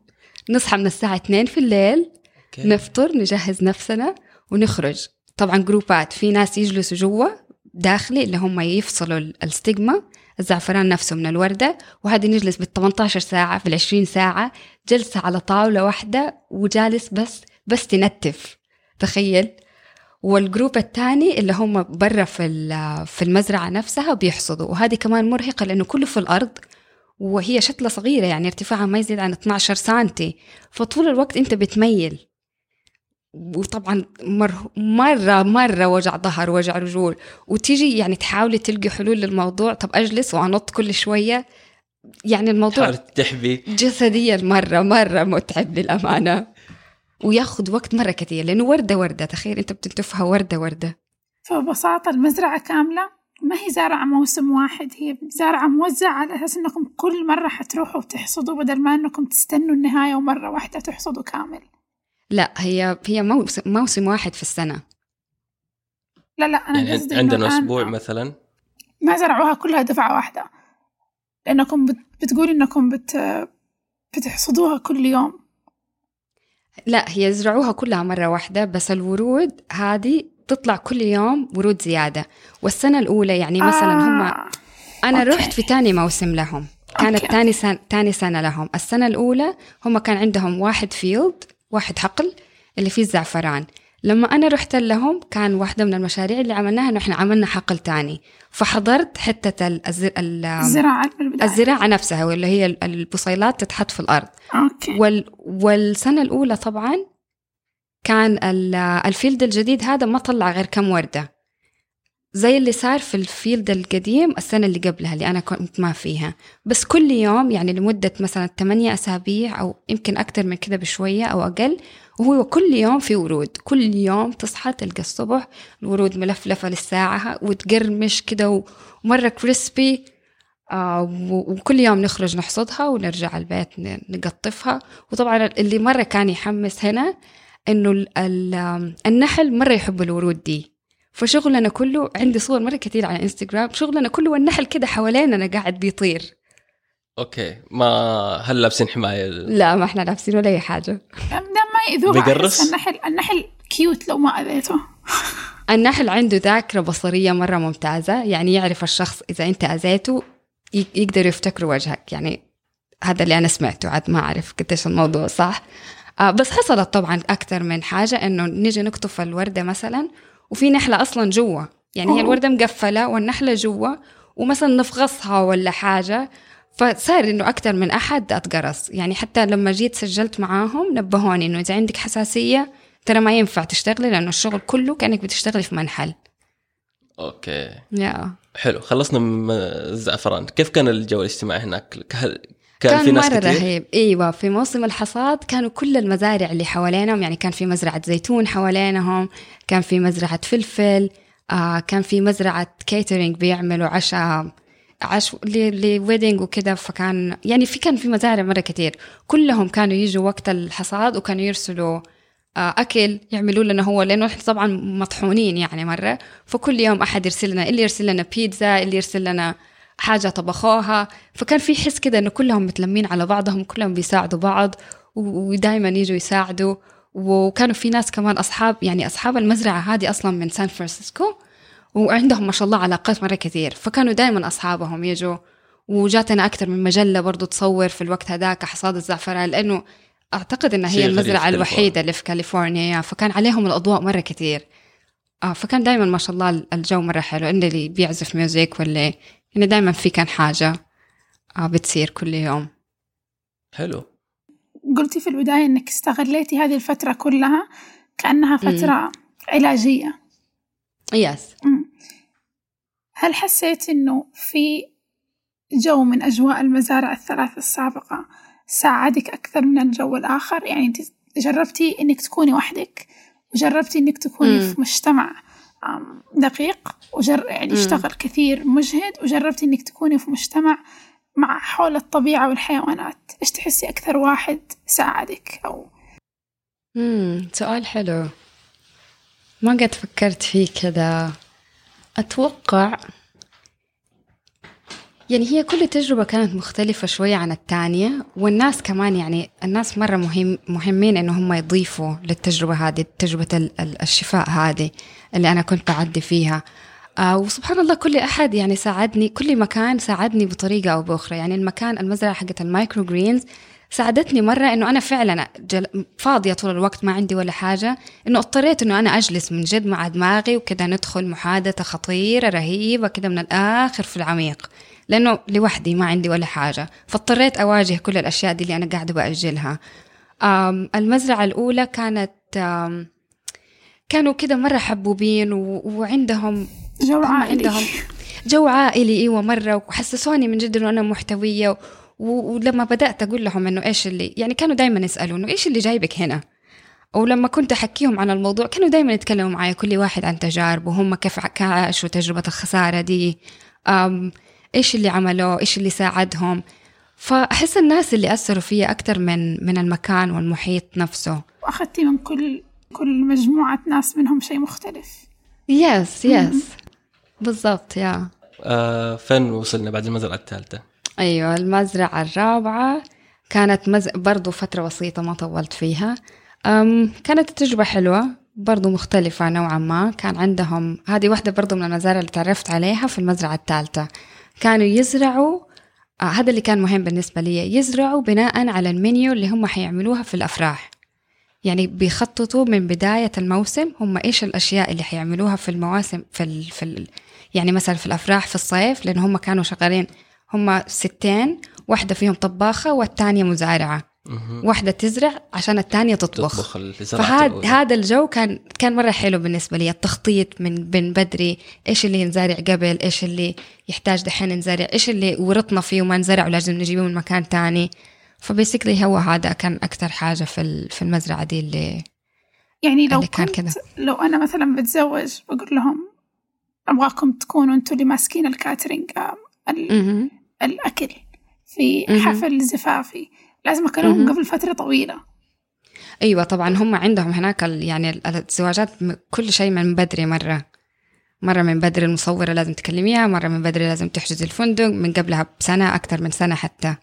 نصحى من الساعة 2 في الليل okay. نفطر نجهز نفسنا ونخرج. طبعا جروبات في ناس يجلسوا جوا داخلي اللي هم يفصلوا ال- الستيغما. الزعفران نفسه من الوردة وهذه نجلس بال 18 ساعة في ال 20 ساعة جلسة على طاولة واحدة وجالس بس بس تنتف. تخيل. والجروب الثاني اللي هم برا في في المزرعة نفسها بيحصدوا وهذه كمان مرهقة لأنه كله في الأرض وهي شتلة صغيرة يعني ارتفاعها ما يزيد عن 12 سنتي. فطول الوقت أنت بتميل. وطبعا مر مرة مرة وجع ظهر وجع رجول. وتيجي يعني تحاولي تلقي حلول للموضوع. طب أجلس وأنط كل شوية. يعني الموضوع تحبي. جسديا مرة مرة متعب للأمانة. وياخذ وقت مرة كثير لأنه وردة وردة. تخيل أنت بتلتفها وردة وردة. فببساطة المزرعة كاملة. ما هي زارعة موسم واحد. هي زارعة موزعة على أساس إنكم كل مرة حتروحوا وتحصدوا بدل ما إنكم تستنوا النهاية ومرة واحدة تحصدوا كامل. لا هي هي موسم, موسم واحد في السنة لا لا أنا يعني قصدي عندنا أسبوع مثلا ما زرعوها كلها دفعة واحدة لأنكم بت... بتقول إنكم بت... بتحصدوها كل يوم لا هي يزرعوها كلها مرة واحدة بس الورود هذه تطلع كل يوم ورود زيادة والسنة الأولى يعني مثلا هم آه. أنا okay. رحت في تاني موسم لهم كانت okay. تاني سنة, تاني سنة لهم السنة الأولى هم كان عندهم واحد field واحد حقل اللي فيه الزعفران. لما أنا رحت لهم كان واحدة من المشاريع اللي عملناها إنه إحنا عملنا حقل تاني. فحضرت حتة ال- الزر... ال- الزراعة الزراعة نفسها واللي هي ال- البصيلات تتحط في الأرض. okay. وال... والسنة الأولى طبعا كان ال- ال field الجديد هذا ما طلع غير كم وردة. زي اللي صار في ال field القديم السنة اللي قبلها اللي أنا كنت ما فيها. بس كل يوم يعني لمدة مثلا 8 أسابيع أو يمكن أكتر من كده بشوية أو أقل وهو كل يوم في ورود. كل يوم تصحى تلقى الصبح الورود ملفلفة للساعة وتقرمش كده ومرة كريسبي آه وكل يوم نخرج نحصدها ونرجع البيت نقطفها. وطبعا اللي مرة كان يحمس هنا آم، النحل مرة يحب الورود دي. فشغلنا كله عندي صور مرة كثير على انستغرام شغلنا كله والنحل كده حوالينا قاعد بيطير. okay ما هل لابسين حماية؟ لا ما إحنا لابسين ولا حاجة. دام ما بيقرص؟ أحس النحل النحل cute لو ما أذيته. النحل عنده ذاكرة بصرية مرة ممتازة يعني يعرف الشخص إذا أنت أذيته ي- يقدر يفتكر وجهك. يعني هذا اللي أنا سمعته عاد ما أعرف قديش الموضوع صح. آه بس حصلت طبعا أكثر من حاجة إنه نيجي نقطف الوردة مثلا وفي نحلة أصلا جوا. يعني هي أوه. الوردة مقفلة والنحلة جوا ومثلا نفغصها ولا حاجة. فصار إنه أكثر من أحد أتقرص. يعني حتى لما جيت سجلت معاهم نبهوني إنه إذا عندك حساسية ترى ما ينفع تشتغلي لأنه الشغل كله كأنك بتشتغلي في منحل. أوكي. يا. حلو خلصنا من الزعفران كيف كان الجو الاجتماعي هناك؟ هل كان, كان في ناس مرة كثير رهيب. إيوه في موسم الحصاد كانوا كل المزارع اللي حوالينهم يعني كان في مزرعة زيتون حوالينهم كان في مزرعة فلفل آه كان في مزرعة catering بيعملوا عشاء عش ل wedding وكذا فكان يعني في كان في مزارع مرة كتير. كلهم كانوا يجوا وقت الحصاد وكانوا يرسلوا آه، أكل يعملوا لنا هو لأنه إحنا طبعا مطحونين يعني مرة. فكل يوم أحد يرسل لنا اللي يرسل لنا بيتزا اللي يرسل لنا حاجة طبخوها. فكان في حس كده إنه كلهم متلمين على بعضهم كلهم بيساعدوا بعض ودائما يجوا يساعدوا. وكانوا في ناس كمان أصحاب يعني أصحاب المزرعة هذه أصلا من سان فرانسيسكو وعندهم ما شاء الله علاقات مرة كثير. فكانوا دائما أصحابهم يجوا. وجاتنا أكثر من مجلة برضو تصور في الوقت هذاك حصاد الزعفران لأنه أعتقد إنها هي المزرعة. الوحيدة اللي في كاليفورنيا. فكان عليهم الأضواء مرة كثير. آه فكان دائما ما شاء الله الجو مرة حلو. اللي بيعزف music واللي يعني دائما في كان حاجة آه بتصير كل يوم. حلو. قلتي في البداية إنك استغليتي هذه الفترة كلها كأنها فترة علاجية. يس مم. هل حسيت إنه في جو من أجواء المزارع الثلاث السابقة ساعدك أكثر من الجو الآخر؟ يعني أنت جربتي إنك تكوني وحدك وجربتي إنك تكوني مم. في مجتمع دقيق وجر يعني مم. يشتغل كثير مجهد وجربتي إنك تكوني في مجتمع مع حول الطبيعة والحيوانات إيش تحسي أكثر واحد ساعدك أو مم. سؤال حلو ما قد فكرت فيه كذا أتوقع يعني هي كل تجربة كانت مختلفة شوية عن التانية والناس كمان يعني الناس مرة مهم مهمين إنه هم يضيفوا للتجربة هذه تجربة ال- ال- الشفاء هذه اللي أنا كنت بعدي فيها. آه وسبحان الله كل أحد يعني ساعدني كل مكان ساعدني بطريقة أو بأخرى. يعني المكان المزرعة حقت ال microgreens ساعدتني مرة إنه أنا فعلا جل... فاضية طول الوقت ما عندي ولا حاجة إنه اضطريت إنه أنا أجلس من جد مع دماغي وكذا ندخل محادثة خطيرة رهيبة كذا من الآخر في العميق لأنه لوحدي ما عندي ولا حاجة. فاضطريت أواجه كل الأشياء دي اللي أنا قاعدة بأجلها. آم، المزرعة الأولى كانت كانوا كده مرة حبوبين و... وعندهم جو هم عائلي. عندهم جو عائلي إيوه مرة. وحسسوني من جد إنه أنا محتوية. و... ولما بدأت أقول لهم إنه إيش اللي يعني كانوا دائما يسالوا انه إيش اللي جايبك هنا؟ ولما كنت أحكيهم عن الموضوع كانوا دائما يتكلموا معي كل واحد عن تجاربه وهم كيف عاشوا تجربه الخسارة دي أم إيش اللي عملوه إيش اللي ساعدهم. فأحس الناس اللي أثروا فيا أكثر من من المكان والمحيط نفسه. وأخذتي من كل كل مجموعة ناس منهم شيء مختلف. يس يس بالضبط يا آه فين وصلنا بعد المزرعة الثالثة؟ أيوه المزرعة الرابعة كانت مز... برضو فترة بسيطة ما طولت فيها. أم كانت التجربه حلوة برضو مختلفة نوعا ما. كان عندهم هذه واحدة برضو من المزارع اللي تعرفت عليها في المزرعة الثالثة. كانوا يزرعوا آه هذا اللي كان مهم بالنسبة لي يزرعوا بناء على المنيو اللي هم حيعملوها في الأفراح. يعني بيخططوا من بداية الموسم هم إيش الأشياء اللي حيعملوها في المواسم في ال في ال يعني مثلا في الأفراح في الصيف لأن هم كانوا شغالين هم ستين واحدة فيهم طباخة والثانية مزارعة. واحدة تزرع عشان الثانية تطبخ, تطبخ فهذا. هذا الجو كان كان مرة حلو بالنسبة لي التخطيط من من بدري إيش اللي ينزرع قبل إيش اللي يحتاج دحين ينزرع إيش اللي ورطنا فيه وما نزرع ولازم نجيبه من مكان تاني. ف basically هو هذا كان أكثر حاجة في ال- في المزرعة دي اللي يعني لو اللي كان كنت كذا. لو أنا مثلا بتزوج بقول لهم أبغاكم تكونوا أنتم اللي ماسكين ال catering. الأكل في. حفل زفافي لازم اكلمهم مهم. قبل فترة طويلة أيوه طبعا هم عندهم هناك يعني ال- الزواجات كل شيء من بدري مرة مرة من بدري المصورة لازم تكلميها مرة من بدري لازم تحجزي الفندق من قبلها بسنة أكثر من سنة حتى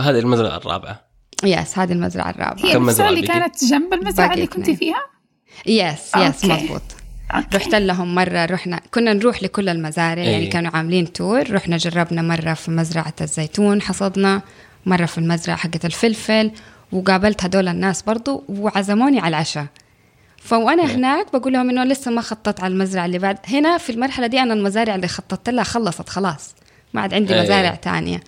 هذه المزرعة الرابعة yes هذه المزرعة الرابعة هي المزرعة اللي؟ كانت جنب المزرعة اللي كنت. فيها yes yes. مضبوط okay. رحت لهم مرة رحنا كنا نروح لكل المزارع أي. يعني كانوا عاملين tour رحنا جربنا مرة في مزرعة الزيتون حصدنا مرة في المزرعة حقت الفلفل وقابلت هدول الناس برضو وعزموني على العشاء فوأنا هناك بقول لهم إنه لسه ما خططت على المزرعة اللي بعد هنا في المرحلة دي أنا المزارع اللي خططت لها خلصت خلاص ما عاد عندي أي. مزارع تانية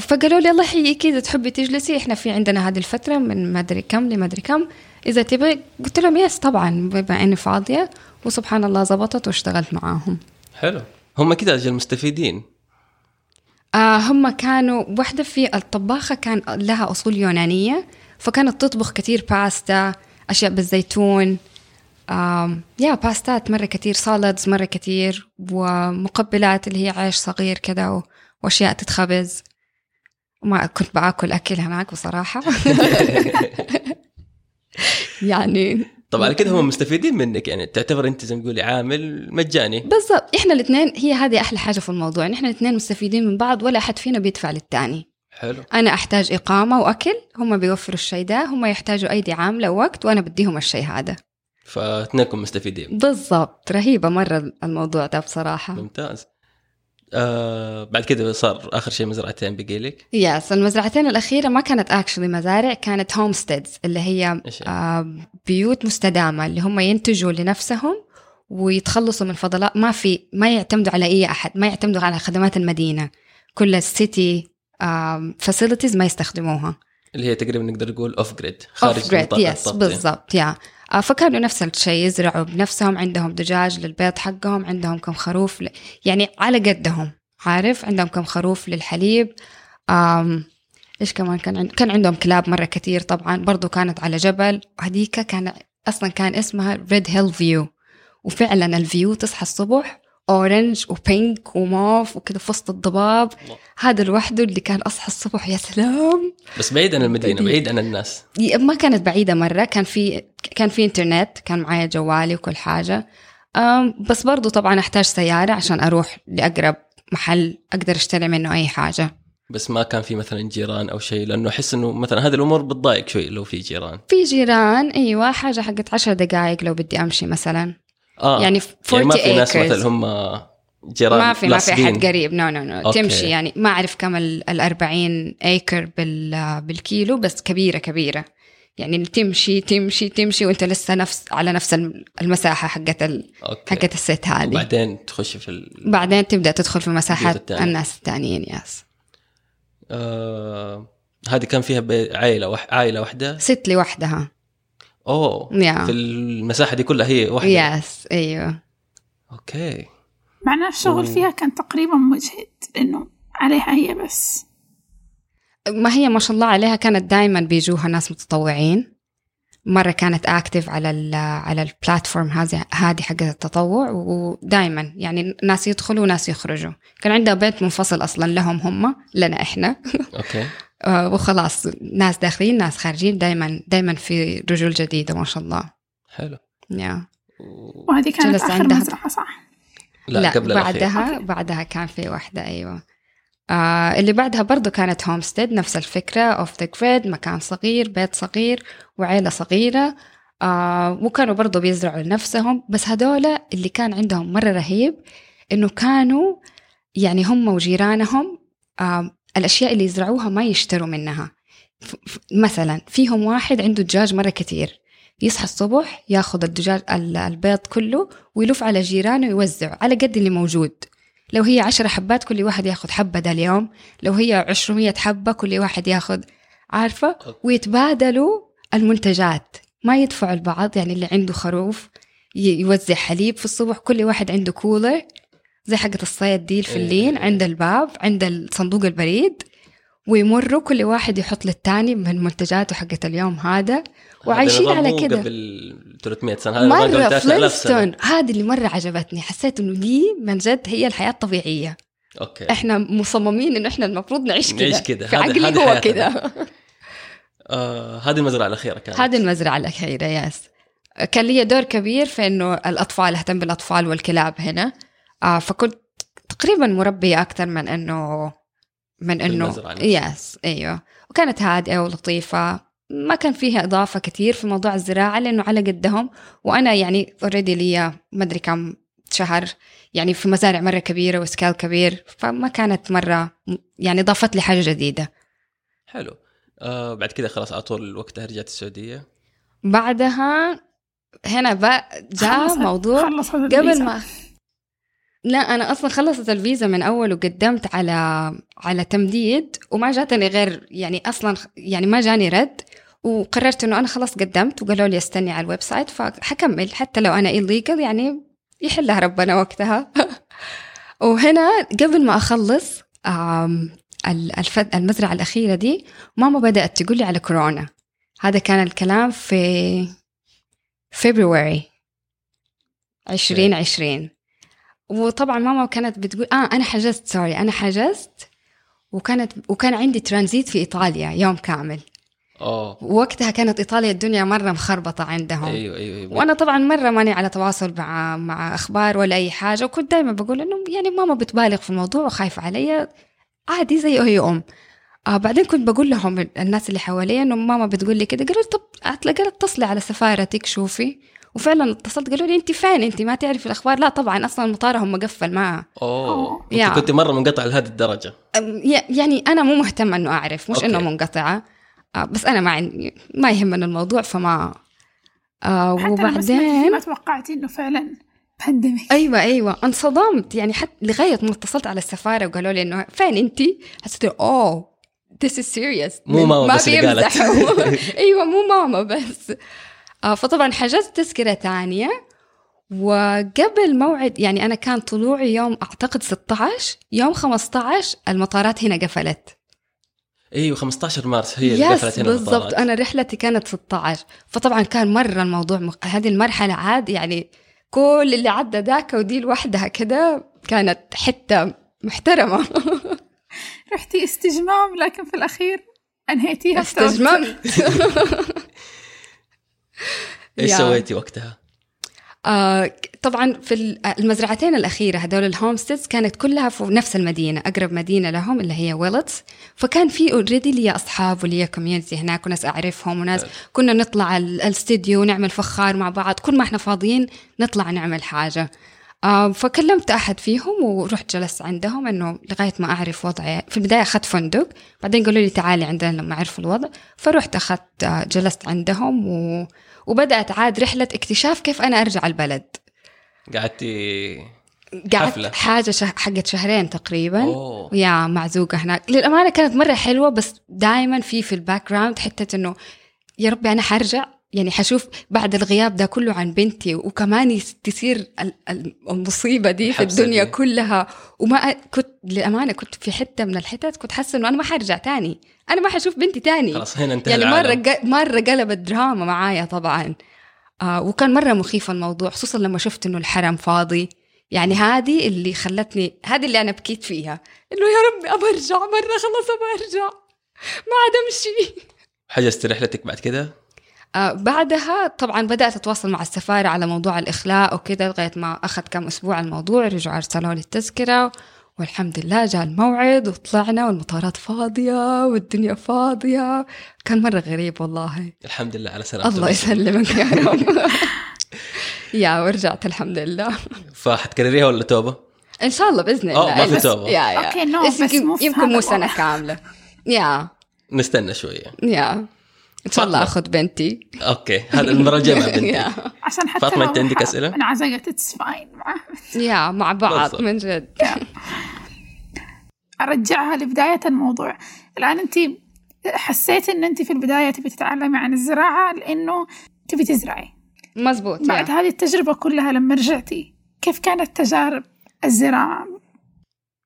فقالوا لي الله يحييك إذا تحبي تجلسي إحنا في عندنا هذه الفترة من ما ادري كم لما ادري كم. إذا تبغي قلت لهم yes طبعا بما إني فاضية وسبحان الله زبطت واشتغلت معاهم. حلو. هم كذا أجل مستفيدين. آه هم كانوا واحدة في الطباخة كان لها أصول يونانية فكانت تطبخ كتير باستا أشياء بالزيتون آم يا باستات مرة كتير salads مرة كتير ومقبلات اللي هي عيش صغير كذا وأشياء تتخبز. ما كنت باكل أكل هناك بصراحة. يعني طبعا كذا هم مستفيدين منك. يعني تعتبر أنت زي ما تقولي عامل مجاني. بالضبط. إحنا الاثنين هي هذه أحلى حاجة في الموضوع. إن إحنا الاثنين مستفيدين من بعض ولا أحد فينا بيدفع للثاني حلو. أنا أحتاج إقامة وأكل هم بيوفروا الشيء ده هم يحتاجوا أيدي عاملة ووقت وأنا بديهم الشيء هذا. فاثنينكم مستفيدين. بالضبط. رهيبة مرة الموضوع ده بصراحة. ممتاز. آه بعد كذا صار آخر شيء مزرعتين بقي لك؟ yes المزرعتين الأخيرة ما كانت actually مزارع كانت homesteads اللي هي يعني؟ آه بيوت مستدامة اللي هم ينتجوا لنفسهم ويتخلصوا من فضلات ما في ما يعتمدوا على أي أحد ما يعتمدوا على خدمات المدينة. كل ال city facilities ما يستخدموها. اللي هي تقريبا نقدر نقول off grid خارج off grid yes. بالضبط yeah آه، فكانوا نفس الشيء يزرعوا بنفسهم عندهم دجاج للبيض حقهم عندهم كم خروف ل... يعني على قدهم عارف؟ عندهم كم خروف للحليب. آم... إيش كمان؟ كان عند... كان عندهم كلاب مرة كثير طبعا برضو كانت على جبل. وهديك كان أصلا كان اسمها Red Hill View وفعلا ال view تصحى الصبح orange و pink وموف وكذا في وسط الضباب. الله. هذا لوحده اللي كان أصحى الصبح يا سلام. بس بعيد عن المدينة بعيد. عن الناس. ما كانت بعيدة مرة. كان في كان في انترنت كان معايا جوالي وكل حاجة. أم بس برضو طبعا أحتاج سيارة عشان أروح لأقرب محل أقدر أشتري منه أي حاجة. بس ما كان في مثلا جيران أو شيء لأنه أحس إنه مثلا هذه الأمور بتضايق شوي لو في جيران. في جيران إيوه حاجة حقت عشر دقائق لو بدي أمشي مثلا. آه يعني 40 يعني ما في ناس. مثلا هم جيران ما في ما في. احد قريب no no no okay. تمشي يعني ما أعرف كم ال 40 acre بال بالكيلو بس كبيرة كبيرة يعني تمشي تمشي تمشي وأنت لسه نفس على نفس المساحة حقت ال... حقت الست هذه وبعدين تخش في ال... بعدين تبدأ تدخل في مساحات التانية. الناس الثانيين yes آه... هذه كان فيها. عائلة وح... عائلة واحدة ست لوحدها أوه yeah في المساحة دي كلها هي واحدة. yes أيوه. okay. معناه الشغل و- فيها كان تقريبا مجهد لأنه عليها هي بس. ما هي ما شاء الله عليها كانت دائما بيجوها ناس متطوعين. مرة كانت active على ال على ال platform هذه هذه حق التطوع ودائما يعني ناس يدخلوا وناس يخرجوا. كان عندها بيت منفصل أصلا لهم هم لنا إحنا. okay. وخلاص ناس داخلين ناس خارجين دائما دائما في رجول جديدة ما شاء الله حلو yeah و- وهذه كانت آخر عندها- مزرعة صح؟ لا, لا قبل الأخير. بعدها okay. بعدها كان في واحدة أيوة آه اللي بعدها برضو كانت homestead نفس الفكرة off the grid مكان صغير بيت صغير وعيلة صغيرة آه وكانوا برضو بيزرعوا لنفسهم بس هدول اللي كان عندهم مرة رهيب إنه كانوا يعني هم وجيرانهم آه الأشياء اللي يزرعوها ما يشتروا منها. مثلا فيهم واحد عنده دجاج مرة كتير يصحى الصبح ياخذ الدجاج ال- البيض كله ويلف على جيرانه ويوزعه على قد اللي موجود. لو هي عشرة حبات كل واحد ياخذ حبة ده اليوم. لو هي عشرمية حبة كل واحد ياخذ عارفة؟ ويتبادلوا المنتجات. ما يدفعوا البعض يعني اللي عنده خروف يوزع حليب في الصبح كل واحد عنده كولر زي حقة الصيد دي الفلين إيه. عند الباب عند صندوق البريد ويمروا كل واحد يحط للتاني من منتجاته حقة اليوم هذا وعايشين على كده. قبل 300 سنة هذا نظام قبل مرة 3000 سنة. Flintstone هذه اللي مرة عجبتني. حسيت إنه دي من جد هي الحياة الطبيعية. okay. إحنا مصممين انه إحنا المفروض نعيش كذا نعيش كده. في عقلي هو. كذا آه هذه المزرعة الأخيرة كانت. هذه المزرعة الأخيرة yes كان لي دور كبير في إنه الأطفال أهتم بالأطفال والكلاب هنا. آه فكنت تقريبا مربية أكثر من إنه من إنه. yes أيوه. وكانت هادئة ولطيفة. ما كان فيها إضافة كثير في موضوع الزراعة لأنه على قدهم. وأنا يعني اوريدي لي ما أدري كم شهر يعني في مزارع مرة كبيرة وسكال كبير. فما كانت مرة يعني ضافت لي حاجة جديدة. حلو. آه بعد كذا خلاص على طول وقتها رجعت السعودية. بعدها هنا بقى جاء موضوع خلصت قبل. ما لا أنا أصلا خلصت الفيزا من أول وقدمت على على تمديد وما جاتني غير يعني أصلا يعني ما جاني رد وقررت إنه أنا خلاص قدمت وقالوا لي استني على ال website فحكمل حتى لو أنا illegal يعني يحلها ربنا وقتها. وهنا قبل ما أخلص آم، ال- الف- المزرعة الأخيرة دي ماما بدأت تقول لي على كورونا. هذا كان الكلام في فبراير 2020 وطبعا ماما كانت بتقول آه أنا حجزت سوري أنا حجزت وكانت وكان عندي ترانزيت في إيطاليا يوم كامل. اوه ووقتها كانت إيطاليا الدنيا مرة مخربطة عندهم. أيوه أيوه, أيوة. وأنا طبعا مرة ماني على تواصل مع مع أخبار ولا أي حاجة وكنت دائما بقول إنه يعني ماما بتبالغ في الموضوع وخايفة علي عادي زي أي أم. آه بعدين كنت بقول لهم الناس اللي حواليا إنه ماما بتقول لي كده قالوا طب اتصلي على سفارتك شوفي. وفعلا اتصلت قالوا لي انت فين؟ انت ما تعرفي الأخبار؟ لا طبعا أصلا مطارهم مقفل معها Oh. Yeah. انت كنت مرة منقطع لهذه الدرجة. يعني أنا مو مهتمة إنه أعرف مش okay. إنه منقطعة. آه بس أنا ما عندي ما يهمني الموضوع فما آه حتى وبعدين ما توقعت إنه فعلا pandemic أيوه أيوه. انصدمت. يعني حتى لغاية ما اتصلت على السفارة وقالوا لي إنه فين انت؟ حسيت oh this is serious. مو ماما ما بس اللي قالت. أيوه مو ماما بس. آه فطبعا حجزت تذكرة ثانية وقبل موعد يعني أنا كان طلوعي يوم أعتقد 16 يوم 15 المطارات هنا قفلت. إيوه 15 مارس هي اللي قفلت هنا بالضبط. المطارات. أنا رحلتي كانت 16 فطبعا كان مرة الموضوع مخ... هذه المرحلة عاد يعني كل اللي عدى ذاك ودي لوحدها كده كانت حتة محترمة. رحتي استجمام لكن في الأخير أنهيتيها بتوتر. إيش. سويتي وقتها؟ آه طبعا في ال- المزرعتين الأخيرة هدول ال homesteads كانت كلها في نفس المدينة أقرب مدينة لهم اللي هي Willits فكان في already لي أصحاب ولي community هناك وناس أعرفهم وناس. كنا نطلع ال- الاستديو ونعمل فخار مع بعض كل ما إحنا فاضيين نطلع نعمل حاجة آه فكلمت أحد فيهم ورحت جلست عندهم إنه لغاية ما أعرف وضعي. في البداية أخذت فندق بعدين قالوا لي تعالي عندنا لما عرفوا الوضع. فرحت أخذت آه، جلست عندهم و... وبدأت عاد رحلة اكتشاف كيف أنا أرجع البلد. قعدتي قعدت. حاجة شه... حقت شهرين تقريبا. Oh. يا معزوقة هناك. للأمانة كانت مرة حلوة بس دائما في في ال background حتة إنه يا ربي أنا حرجع. يعني حشوف بعد الغياب ده كله عن بنتي وكمان تصير ال- ال- المصيبة دي في الدنيا دي. كلها. وما كنت للأمانة كنت في حتة من الحتت كنت حاسة إنه أنا ما حرجع تاني. أنا ما حشوف بنتي تاني. خلاص هنا انتهى يعني ق- مرة قلبت دراما معايا طبعا. آه وكان مرة مخيف الموضوع خصوصا لما شفت إنه الحرم فاضي. يعني هذه اللي خلتني هذه اللي أنا بكيت فيها. إنه يا ربي أبى أرجع مرة خلاص أبى أرجع. ما عاد أمشي. حجزت رحلتك بعد كده؟ بعدها طبعا بدأت أتواصل مع السفارة على موضوع الإخلاء وكذا لغاية ما أخذ كم أسبوع الموضوع رجعوا أرسلوا لي التذكرة والحمد لله جاء الموعد وطلعنا والمطارات فاضية والدنيا فاضية. كان مرة غريب والله. الحمد لله على سلامتك. الله يسلمك يا رب. يا ورجعت الحمد لله. فحتكرريها ولا توبة؟ إن شاء الله بإذن أوه، الله. ما في توبة. Yeah yeah. Okay, no, بس يمكن, مو سنة. كاملة. يا. نستنى شوية. يا. إن شاء الله. أخذ بنتي Okay هذا المرة الجاية مع بنتي. عشان حتى فاطمة، لو أنت عندك أسئلة؟ انعزقت it's fine يا مع بعض. من جد أرجعها لبداية الموضوع الآن أنت حسيت إن أنت في البداية تبي تتعلمي عن الزراعة لأنه تبي تزرعي مزبوط بعد. هذه التجربة كلها لما رجعتي كيف كانت تجارب الزراعة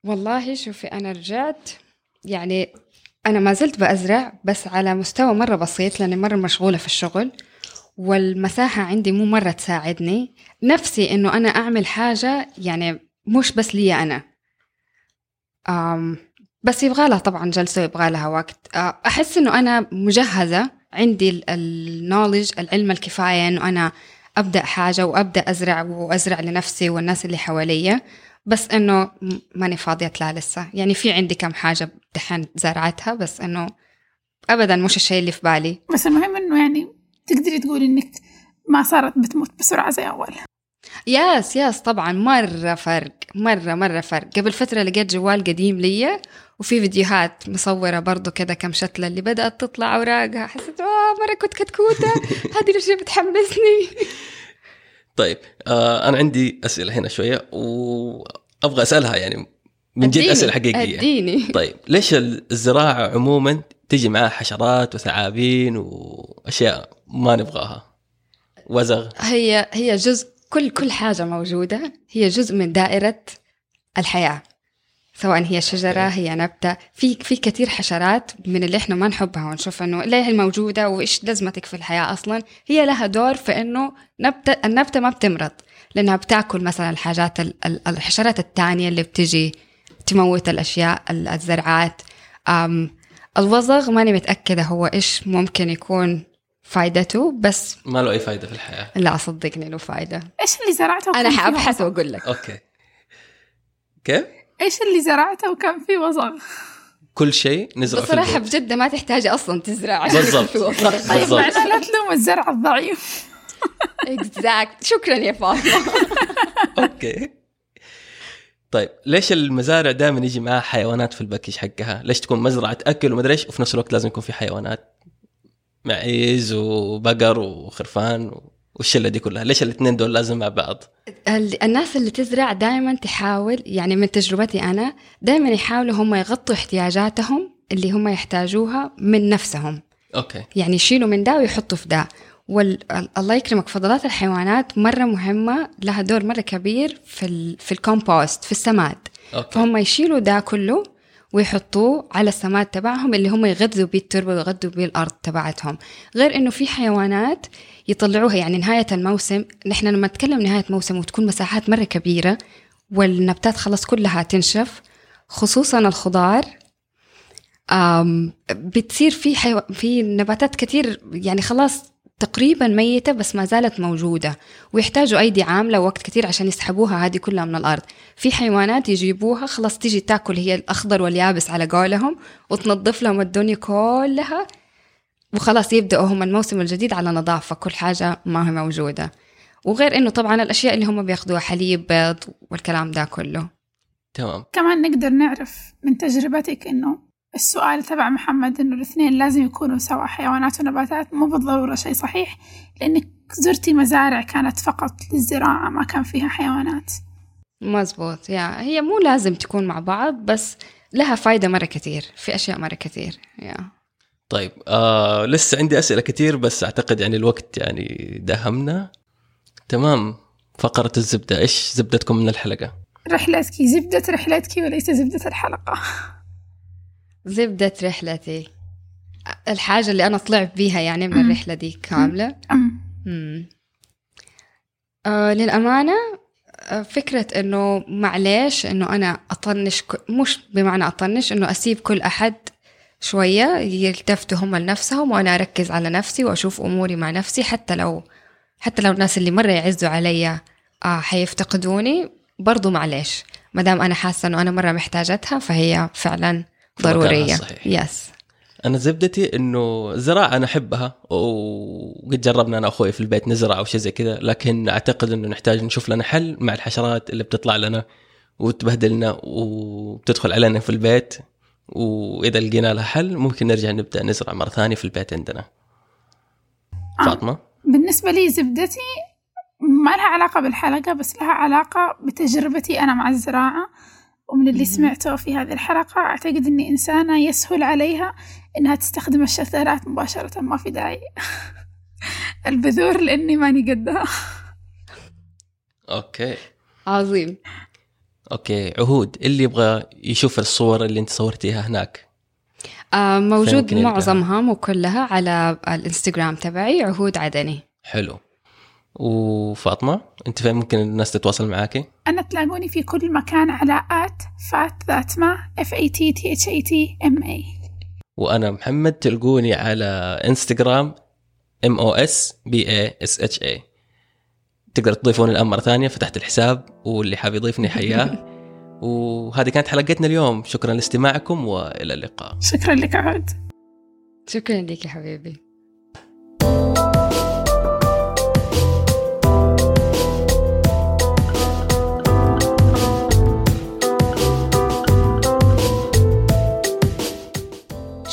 والله شوفي أنا رجعت يعني أنا ما زلت بأزرع بس على مستوى مرة بسيط لأني مرة مشغولة في الشغل والمساحة عندي مو مرة تساعدني. نفسي إنه أنا أعمل حاجة يعني مش بس لي أنا. أم بس يبغى لها طبعا جلسة ويبغى لها وقت. أه، أحس إنه أنا مجهزة عندي النولج العلم الكفاية إنه أنا أبدأ حاجة وأبدأ أزرع وأزرع لنفسي والناس اللي حواليا. بس إنه م- ماني فاضية لا لسه. يعني في عندي كم حاجة دحين زرعتها بس إنه أبدا مش الشيء اللي في بالي. بس المهم إنه يعني تقدري تقولي إنك ما صارت بتموت بسرعة زي أول. ياس ياس طبعا مرة فرق مرة مرة فرق. قبل فترة لقيت جوال قديم لي وفي فيديوهات مصورة برضو كذا كم شتلة اللي بدأت تطلع أوراقها. حسيت آه مرة كنت كتكوتة هذه الأشياء بتحمسني. طيب آه أنا عندي أسئلة هنا شوية وأبغى أسألها يعني من جد أسئلة حقيقية. أديني. طيب ليش الزراعة عموما تجي معها حشرات وثعابين وأشياء ما نبغاها؟ وزغ. هي هي جزء كل كل حاجة موجودة هي جزء من دائرة الحياة. سواء هي شجرة هي نبتة. في في كثير حشرات من اللي إحنا ما نحبها ونشوف إنه ليه هي موجودة وإيش لازمتك في الحياة أصلا. هي لها دور في إنه نبتة النبتة ما بتمرض لأنها بتأكل مثلا الحاجات ال- ال- الحشرات التانية اللي بتجي تموت الأشياء ال- الزرعات. أم الوزغ ماني متأكدة هو إيش ممكن يكون فايدته بس ما له أي فائده في الحياة. لا صدقني له فايدة. إيش اللي زرعته؟ حأبحث وزغ؟ وأقول لك. أوكي. كيف؟ إيش اللي زرعته وكان فيه وزغ كل شيء نزرعه في بصراحة البيت. بجدة ما تحتاجي أصلا تزرع. بالضبط. في. طيب بالضبط. معناه لا تلوم الزرع الضعيف. Exact شكرا يا فاطمة. Okay. طيب ليش المزارع دائما يجي معها حيوانات في ال package حقها؟ ليش تكون مزرعة أكل ومدري إيش؟ وفي نفس الوقت لازم يكون في حيوانات. معيز وبقر وخرفان والشلة دي كلها، ليش الاثنين دول لازم مع بعض؟ ال- الناس اللي تزرع دائما تحاول يعني من تجربتي أنا دائما يحاولوا هم يغطوا احتياجاتهم اللي هم يحتاجوها من نفسهم. Okay. يعني يشيلوا من ده ويحطوا في ده. والله يكرمك فضلات الحيوانات مرة مهمة لها دور مرة كبير في ال في الكومبوست في السماد. Okay. فهم يشيلوا ده كله ويحطوه على السماد تبعهم اللي هم يغذوا بيه التربة ويغذوا بيه الأرض تبعتهم. غير إنه في حيوانات يطلعوها. يعني نهاية الموسم نحن لما نتكلم نهاية موسم وتكون مساحات مرة كبيرة والنباتات خلاص كلها تنشف خصوصا الخضار بتصير في حيو... في نباتات كتير يعني خلاص تقريبا ميتة بس ما زالت موجودة ويحتاجوا أيدي عاملة وقت كتير عشان يسحبوها هذه كلها من الأرض. في حيوانات يجيبوها خلاص تيجي تاكل هي الأخضر واليابس على قولهم وتنظف لهم الدنيا كلها وخلاص يبدأوا هم الموسم الجديد على نظافة كل حاجة ما هي موجودة. وغير إنه طبعا الأشياء اللي هم بياخدوها حليب بيض والكلام ده كله. تمام. كمان نقدر نعرف من تجربتك إنه السؤال تبع محمد إنه الاثنين لازم يكونوا سوا حيوانات ونباتات مو بالضرورة شيء صحيح لأنك زرتي مزارع كانت فقط للزراعة ما كان فيها حيوانات. مزبوط يا هي مو لازم تكون مع بعض بس لها فايدة مرة كتير في أشياء مرة كتير يا. طيب آه لسه عندي أسئلة كثير بس أعتقد يعني الوقت يعني داهمنا. تمام. فقرة الزبدة إيش زبدتكم من الحلقة؟ رحلتك زبدة رحلتك وليس زبدة الحلقة؟ زبدة رحلتي. الحاجة اللي أنا طلعت بيها يعني من الرحلة دي كاملة. أم. مم. آه للأمانة آه، فكرة إنه معليش إنه أنا أطنش ك... مش بمعنى أطنش إنه أسيب كل أحد شوية يلتفتوا هم لنفسهم وأنا أركز على نفسي وأشوف أموري مع نفسي حتى لو حتى لو الناس اللي مرة يعزوا عليا آه حيفتقدوني برضو معليش. ما دام أنا حاسة إنه أنا مرة محتاجتها فهي فعلا ضرورية. الصحيح. يس أنا زبدتي إنه الزراعه أنا أحبها وقد جربنا أنا وأخوي في البيت نزرع أو شيء زي كذا لكن أعتقد إنه نحتاج نشوف لنا حل مع الحشرات اللي بتطلع لنا وتبهدلنا وبتدخل علينا في البيت. وإذا لقينا لها حل ممكن نرجع نبدأ نزرع مرة ثانية في البيت عندنا. آه. فاطمة؟ بالنسبة لي زبدتي ما لها علاقة بالحلقة بس لها علاقة بتجربتي أنا مع الزراعة. ومن اللي. سمعته في هذه الحلقة أعتقد أني إنسانة يسهل عليها إنها تستخدم الشتلات مباشرة ما في داعي. البذور لأني ماني قدها. Okay. عظيم. Okay عهود اللي يبغى يشوف الصور اللي أنت صورتيها هناك. آه موجود؟ معظمها مو كلها على الإنستغرام تبعي عهود عدني. حلو. وفاطمة أنت فين؟ ممكن الناس تتواصل معاكي؟ أنا تلاقوني في كل مكان على at fat that ma F A T T H A T M A. وأنا محمد تلقوني على إنستغرام M O S B A S H I تقدر تضيفوني الآن مرة ثانية فتحت الحساب واللي حاب يضيفني حياه. وهذه كانت حلقتنا اليوم. شكرا لاستماعكم وإلى اللقاء. شكرا لك عهود شكرا لك يا حبيبي.